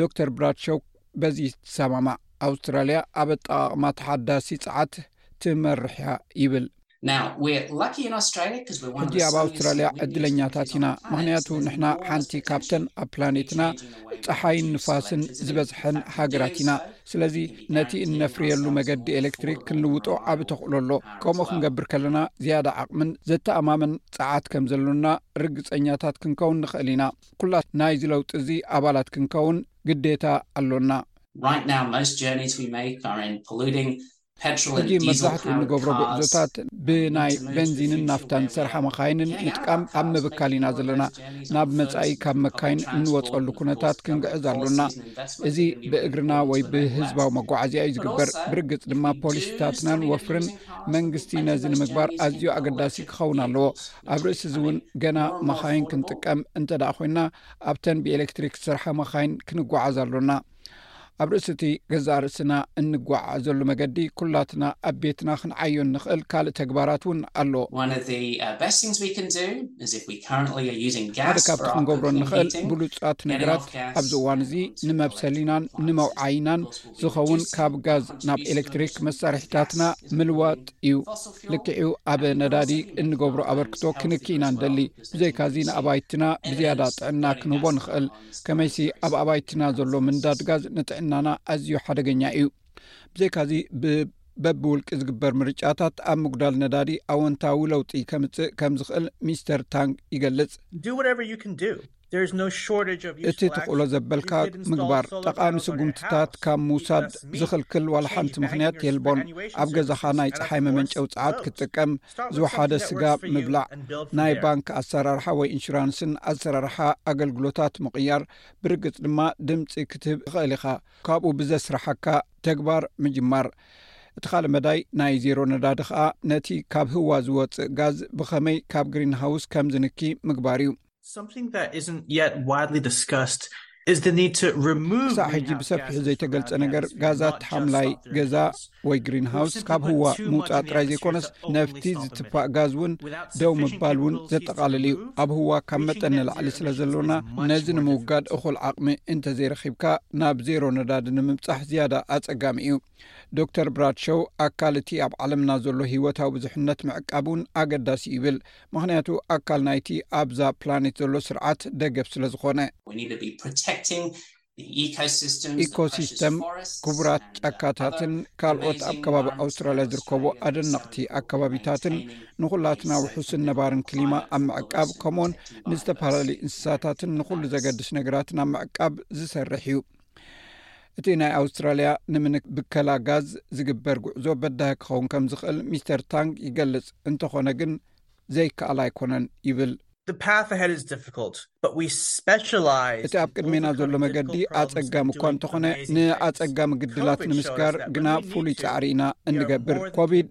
ዶክተር ብራድሾው በዚ ትሰማማዕ ኣውስትራልያ ኣብ ኣጠቓቕማ ተሓዳሲ ጸዓት ትመርሕ እያ ይብል። ሕጂ ኣብ ኣውስትራልያ ዕድለኛታት ኢና፣ ምኽንያቱ ንሕና ሓንቲ ካብተን ኣብ ፕላኔትና ጸሓይን ንፋስን ዝበዝሐን ሃገራት ኢና። ስለዚ ነቲ እነፍርየሉ መገዲ ኤሌክትሪክ ክንልውጦ ዓቢ ተኽእሎ ኣሎ። ከምኡ ክንገብር ከለና ዝያዳ ዓቕምን ዘተኣማምን ጸዓት ከም ዘሎና ርግጸኛታት ክንከውን ንኽእል ኢና። ኩላት ናይዚ ለውጢ እዚ ኣባላት ክንከውን ግዴታ ኣሎና። ሕጂ መብዛሕትኡ እንገብሮ ጉዕዞታት ብናይ በንዚንን ናፍታን ዝሰርሓ መካይንን ምጥቃም ኣብ ምብካል ኢና ዘለና። ናብ መጻኢ ካብ መካይን እንወጸሉ ኩነታት ክንግዕዝ ኣሎና። እዚ ብእግርና ወይ ብህዝባዊ መጓዓዝያ እዩ ዝግበር። ብርግጽ ድማ ፖሊሲታትናን ወፍርን መንግስቲ ነዚ ንምግባር ኣዝዩ ኣገዳሲ ክኸውን ኣለዎ። ኣብ ርእሲ እዚ እውን ገና መኻይን ክንጥቀም እንተ ደኣ ኮይንና ኣብተን ብኤሌክትሪክ ዝስርሓ መኻይን ክንጓዓዝ ኣሎና ኣብ ርእሲ እቲ ገዛእ ርእስና እንጓዓዓዘሉ መገዲ ኩላትና ኣብ ቤትና ክንዓዮ እንኽእል ካልእ ተግባራት እውን ኣሎ ሓደ ካብቲ ክንገብሮ እንኽእል ብሉጻት ነገራት ኣብዚ እዋን እዚ ንመብሰሊናን ንመውዓይናን ዝኸውን ካብ ጋዝ ናብ ኤሌክትሪክ መሳርሒታትና ምልዋጥ እዩ ልክዑ ኣብ ነዳዲ እንገብሮ ኣበርክቶ ክንክ ኢና ንደሊ ብዘይካዚ ንኣባይትና ብዝያዳ ጥዕና ክንህቦ ንኽእል ከመይሲ ኣብ ኣባይትና ዘሎ ምንዳድ ጋዝ ንጥዕናና ኣዝዩ ሓደገኛ እዩ ብዘይካዚ ብበብውልቂ ዝግበር ምርጫታት ኣብ ምጉዳል ነዳዲ ኣወንታዊ ለውጢ ከምፅእ ከም ዝኽእል ሚስተር ታንግ ይገልፅ እቲ ትኽእሎ ዘበልካ ምግባር ጠቓሚ ስጉምትታት ካብ ምውሳድ ዝኽልክል ዋላ ሓንቲ ምኽንያት የልቦን ኣብ ገዛኻ ናይ ፀሓይ መመንጨ ውፅዓት ክትጥቀም ዝወሓደ ስጋ ምብላዕ ናይ ባንኪ ኣሰራርሓ ወይ ኢንሹራንስን ኣሰራርሓ ኣገልግሎታት ምቕያር ብርግፅ ድማ ድምፂ ክትህብ ይኽእል ኢኻ ካብኡ ብዘስራሓካ ተግባር ምጅማር እቲ ካልእ መዳይ ናይ ዜሮ ነዳዲ ከዓ ነቲ ካብ ህዋ ዝወፅእ ጋዝ ብኸመይ ካብ ግሪን ሃውስ ከም ዝንኪ ምግባር እዩ ክሳዕ ሕጂ ብሰፊሑ ዘይተገልጸ ነገር ጋዛት ሓምላይ ገዛ ወይ ግሪን ሃውስ ካብ ህዋ ምውፃእ ጥራይ ዘይኮነስ ነፍቲ ዝትፋእ ጋዝ እውን ደው ምባል እውን ዘጠቓልል እዩ ኣብ ህዋ ካብ መጠን ንላዕሊ ስለ ዘሎና ነዚ ንምውጋድ እኹል ዓቕሚ እንተዘይረኺብካ ናብ ዜሮ ነዳዲ ንምብፃሕ ዝያዳ ኣፀጋሚ እዩ ዶክተር ብራድሸው ኣካል እቲ ኣብ ዓለምና ዘሎ ህይወታዊ ብዙሕነት ምዕቃብ እውን ኣገዳሲ እዩ ይብል ምክንያቱ ኣካል ናይቲ ኣብዛ ፕላኔት ዘሎ ስርዓት ደገፍ ስለ ዝኾነ። ኢኮሲስተም ክቡራት ጫካታትን ካልኦት ኣብ ከባቢ ኣውስትራልያ ዝርከቡ ኣደነቕቲ ኣከባቢታትን ንኹላትና ውሑስን ነባርን ክሊማ ኣብ ምዕቃብ ከምኡውን ንዝተፈላለዩ እንስሳታትን ንኹሉ ዘገድስ ነገራትን ኣብ ምዕቃብ ዝሰርሕ እዩ። እቲ ናይ ኣውስትራልያ ንምንክ ብከላ ጋዝ ዝግበር ጉዕዞ በዳሂ ክኸውን ከም ዝኽእል ሚስተር ታንግ ይገልጽ እንተኾነ ግን ዘይከኣል ኣይኮነን ይብል እቲ ኣብ ቅድሜና ዘሎ መገዲ ኣጸጋሚ እኳ እንተኾነ ንኣጸጋሚ ግድላት ንምስጋር ግና ፍሉይ ጻዕሪ ኢና እንገብር ኮቪድ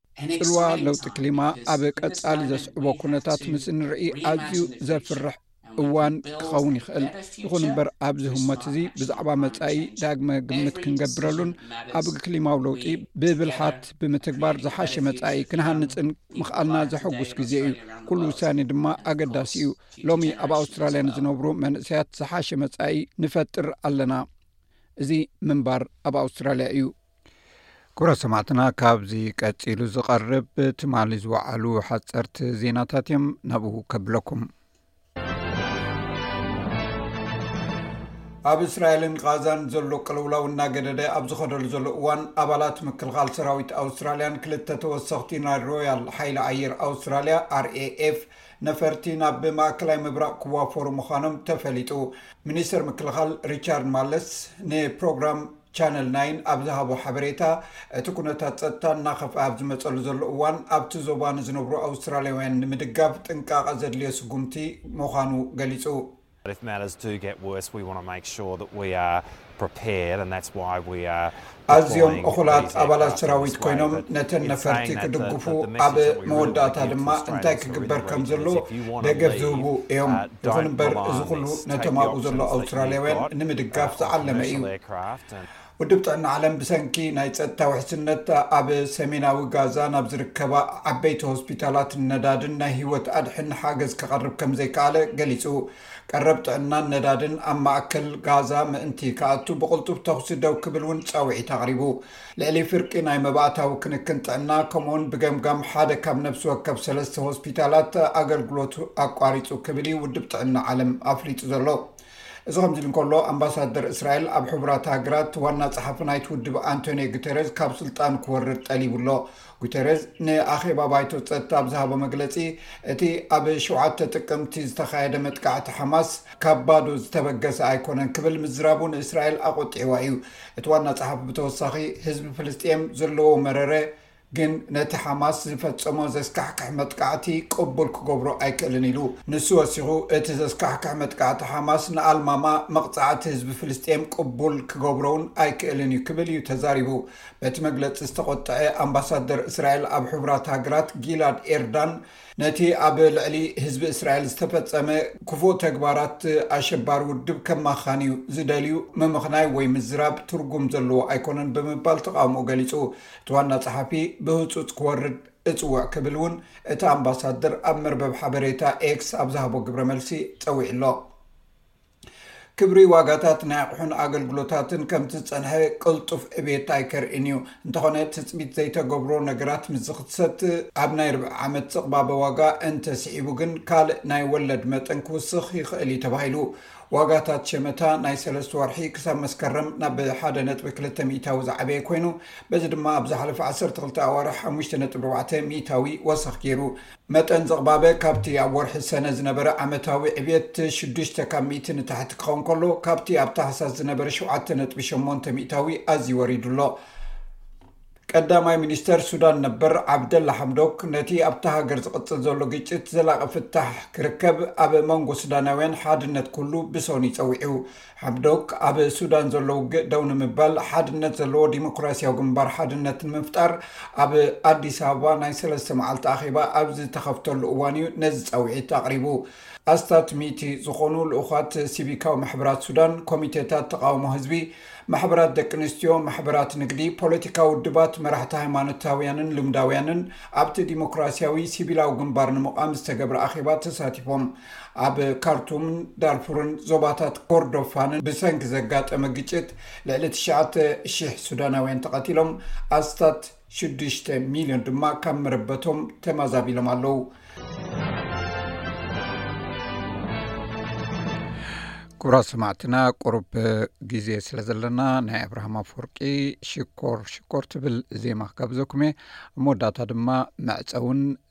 ጽልዋ ለውጢ ክሊማ ኣብ ቀጻሊ ዘስዕቦ ኩነታት ምስ እንርኢ ኣዝዩ ዘፍርሕ እዋን ክኸውን ይኽእል። ይኹን እምበር ኣብዚ ህሞት እዚ ብዛዕባ መጻኢ ዳግመ ግምት ክንገብረሉን ኣብ ክሊማዊ ለውጢ ብብልሓት ብምትግባር ዝሓሸ መጻኢ ክንሃንፅን ምኽኣልና ዘሐጉስ ግዜ እዩ። ኩሉ ውሳኔ ድማ ኣገዳሲ እዩ። ሎሚ ኣብ ኣውስትራልያ ንዝነብሩ መንእሰያት ዝሓሸ መጻኢ ንፈጥር ኣለና። እዚ ምንባር ኣብ ኣውስትራልያ እዩ። ኩብራት ሰማዕትና ካብዚ ቀፂሉ ዝቐርብ ትማሊ ዝወዓሉ ሓፀርቲ ዜናታት እዮም ናብኡ ከብለኩም ኣብ እስራኤልን ቃዛን ዘሎ ቅልውላው እናገደደ ኣብ ዝኸደሉ ዘሎ እዋን ኣባላት ምክልኻል ሰራዊት ኣውስትራልያን ክልተ ተወሰኽቲ ናይ ሮያል ሓይሊ ኣየር ኣውስትራልያ raf ነፈርቲ ናብ ማእከላይ ምብራቅ ክዋፈሩ ምዃኖም ተፈሊጡ ሚኒስተር ምክልኻል ሪቻርድ ማለስ ንፕሮግራም ቻነል ናይን ኣብ ዝሃቦ ሓበሬታ፣ እቲ ኩነታት ጸጥታ እናኸፍኣ ኣብ ዝመጸሉ ዘሎ እዋን፣ ኣብቲ ዞባ ንዝነብሩ ኣውስትራልያውያን ንምድጋፍ ጥንቃቐ ዘድልዮ ስጉምቲ ምዃኑ ገሊጹ። ኣዝዮም እኹላት ኣባላት ሰራዊት ኰይኖም ነተን ነፈርቲ ክድግፉ፣ ኣብ መወዳእታ ድማ እንታይ ክግበር ከም ዘለዎ ደገፍ ዝህቡ እዮም። ይኹን እምበር እዚ ኩሉ ነቶም ኣብኡ ዘሎ ኣውስትራልያውያን ንምድጋፍ ዝዓለመ እዩ ውድብ ጥዕና ዓለም ብሰንኪ ናይ ፀጥታ ውሕስነት ኣብ ሰሜናዊ ጋዛ ናብ ዝርከባ ዓበይቲ ሆስፒታላት ነዳድን ናይ ህይወት ኣድሕን ሓገዝ ከቐርብ ከም ዘይከኣለ ገሊፁ ቀረብ ጥዕናን ነዳድን ኣብ ማእከል ጋዛ ምእንቲ ከኣቱ ብቕልጡብ ተኽሲ ደው ክብል እውን ፃውዒት ኣቕሪቡ ልዕሊ ፍርቂ ናይ መባእታዊ ክንክን ጥዕና ከምኡውን ብገምጋም ሓደ ካብ ነብሲ ወከፍ ሰለስተ ሆስፒታላት ኣገልግሎቱ ኣቋሪጹ ክብል እዩ ውድብ ጥዕና ዓለም ኣፍሊጡ ዘሎ። እዚ ከምዚ እንከሎ ኣምባሳደር እስራኤል ኣብ ሕቡራት ሃገራት ዋና ጸሓፊ ናይቲ ውድብ ኣንቶንዮ ጉተረዝ ካብ ስልጣኑ ክወርድ ጠሊቡ ኣሎ። ጉተረዝ ንኣኼባ ባይቶ ጸጥታ ኣብ ዝሃቦ መግለጺ፣ እቲ ኣብ ሸውዓተ ጥቅምቲ ዝተኻየደ መጥቃዕቲ ሓማስ ካብ ባዶ ዝተበገሰ ኣይኮነን ክብል ምዝራቡ ንእስራኤል ኣቖጢዕዋ እዩ። እቲ ዋና ጸሓፊ ብተወሳኺ ህዝቢ ፍልስጤም ዘለዎ መረረ ግን ነቲ ሓማስ ዝፈጸሞ ዘስካሕክሕ መጥቃዕቲ ቅቡል ክገብሮ ኣይክእልን ኢሉ። ንሱ ወሲኹ እቲ ዘስካሕክሕ መጥቃዕቲ ሓማስ ንኣልማማ መቕጻዕቲ ህዝቢ ፍልስጤም ቅቡል ክገብሮ'ውን ኣይክእልን እዩ ክብል እዩ ተዛሪቡ። በቲ መግለፂ ዝተቖጠዐ ኣምባሳደር እስራኤል ኣብ ሕቡራት ሃገራት ጊላድ ኤርዳን ነቲ ኣብ ልዕሊ ህዝቢ እስራኤል ዝተፈፀመ ክፉእ ተግባራት ኣሸባሪ ውድብ ከማኻን እዩ ዝደልዩ ምምኽናይ ወይ ምዝራብ ትርጉም ዘለዎ ኣይኮነን ብምባል ተቃውሞ ገሊፁ እቲ ዋና ፀሓፊ ብህፁፅ ክወርድ እፅውዕ ክብል እውን እቲ ኣምባሳደር ኣብ መርበብ ሓበሬታ ኤክስ ኣብ ዝሃቦ ግብረ መልሲ ፀዊዑ ኣሎ ክብሪ ዋጋታት ናይ ኣቕሑን ኣገልግሎታትን ከምቲ ዝጸንሐ ቅልጡፍ ዕቤት ኣይከርእን እዩ። እንተኾነ ትጽቢት ዘይተገብሮ ነገራት ምስ ዝኽሰት ኣብ ናይ ርብዒ ዓመት ጽቕባበ ዋጋ እንተስዒቡ ግን ካልእ ናይ ወለድ መጠን ክውስኽ ይኽእል እዩ ተባሂሉ። ዋጋታት ሸመታ ናይ ሰለስት ወርሒ ክሳብ መስከረም ናብ ሓደ ነጥቢ ክልተ ሚእታዊ ዝዓበየ ኮይኑ በዚ ድማ ኣብ ዝሓለፈ ዓሰርተ ክልተ ኣዋርሕ ሓሙሽተ ነጥቢ ኣርባዕተ ሚእታዊ ወሰኽ ገይሩ። መጠን ዝቕባበ ካብቲ ኣብ ወርሒ ሰነ ዝነበረ ዓመታዊ ዕብየት ሽዱሽተ ካብ ሚእቲ ንታሕቲ ክኸውን ከሎ ካብቲ ኣብ ታሕሳስ ዝነበረ ሸውዓተ ነጥቢ ሸሞንተ ሚእታዊ ኣዝዩ ወሪዱ ኣሎ። ቀዳማይ ሚኒስተር ሱዳን ነበር ዓብደላ ሓምዶክ ነቲ ኣብታ ሃገር ዝቕጽል ዘሎ ግጭት ዘላቒ ፍታሕ ክርከብ ኣብ መንጎ ሱዳናውያን ሓድነት ክህሉ ብሰኑይ ጸዊዑ። ሓምዶክ ኣብ ሱዳን ዘሎ ውግእ ደው ንምባል ሓድነት ዘለዎ ዲሞክራሲያዊ ግንባር ሓድነት ንምፍጣር ኣብ ኣዲስ ኣበባ ናይ ሰለስተ መዓልቲ ኣኼባ ኣብ ዝተኸፍተሉ እዋን እዩ ነዚ ፃውዒት ኣቕሪቡ ኣስታት ሚእቲ ዝኾኑ ልኡኻት ሲቪካዊ ማሕበራት ሱዳን ኮሚቴታት ተቃውሞ ህዝቢ ማሕበራት ደቂ ኣንስትዮ ማሕበራት ንግዲ ፖለቲካ ውድባት መራሕቲ ሃይማኖታውያንን ልምዳውያንን ኣብቲ ዲሞክራሲያዊ ሲቪላዊ ግንባር ንምቛም ዝተገብረ ኣኼባ ተሳቲፎም ኣብ ካርቱምን ዳርፉርን ዞባታት ኮርዶፋንን ብሰንኪ ዘጋጠመ ግጭት ልዕሊ ትሽዓተ ሽሕ ሱዳናውያን ተቐቲሎም ኣስታት ሽዱሽተ ሚልዮን ድማ ካብ መረበቶም ተማዛቢሎም ኣለው። ኩብራ ሰማዕትና ቁሩብ ግዜ ስለ ዘለና ናይ ኣብርሃም ኣፍወርቂ ሽኮር ሽኮር ትብል ዜማ ክጋብዘኩም እየ ኣብ መወዳእታ ድማ መዕፀውን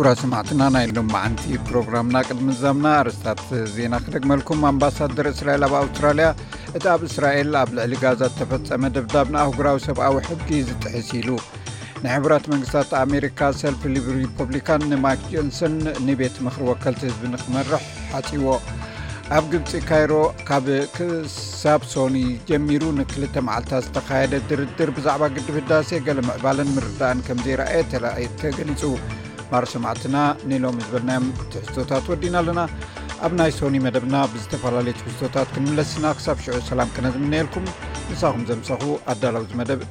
ክብራ ሰማዕትና ናይ ሎም መዓንቲ ፕሮግራምና ቅድሚ ዛምና ኣርስታት ዜና ክደግመልኩም ኣምባሳደር እስራኤል ኣብ ኣውስትራልያ እቲ ኣብ እስራኤል ኣብ ልዕሊ ጋዛ ዝተፈፀመ ደብዳብ ንኣህጉራዊ ሰብኣዊ ሕጊ ዝጥሕስ ኢሉ ናይ ሕቡራት መንግስታት ኣሜሪካ ሰልፊ ሊብ ሪፐብሊካን ንማይክ ጆንሰን ንቤት ምክሪ ወከልቲ ህዝቢ ንክመርሕ ሓፅዎ ኣብ ግብፂ ካይሮ ካብ ክሳብ ሶኒ ጀሚሩ ንክልተ መዓልታት ዝተካየደ ድርድር ብዛዕባ ግድብ ህዳሴ ገለ ምዕባለን ምርዳእን ከም ዘይረኣየ ተገሊፁ ማር ሰማዕትና ንሎሚ ዝበልናዮም ትሕዝቶታት ወዲና ኣለና ኣብ ናይ ሶኒ መደብና ብዝተፈላለዩ ትሕዝቶታት ክንምለስና ክሳብ ሽዑ ሰላም ክነዝምነየልኩም ንሳኹም ዘምፀኹ ኣዳላውዚ መደብ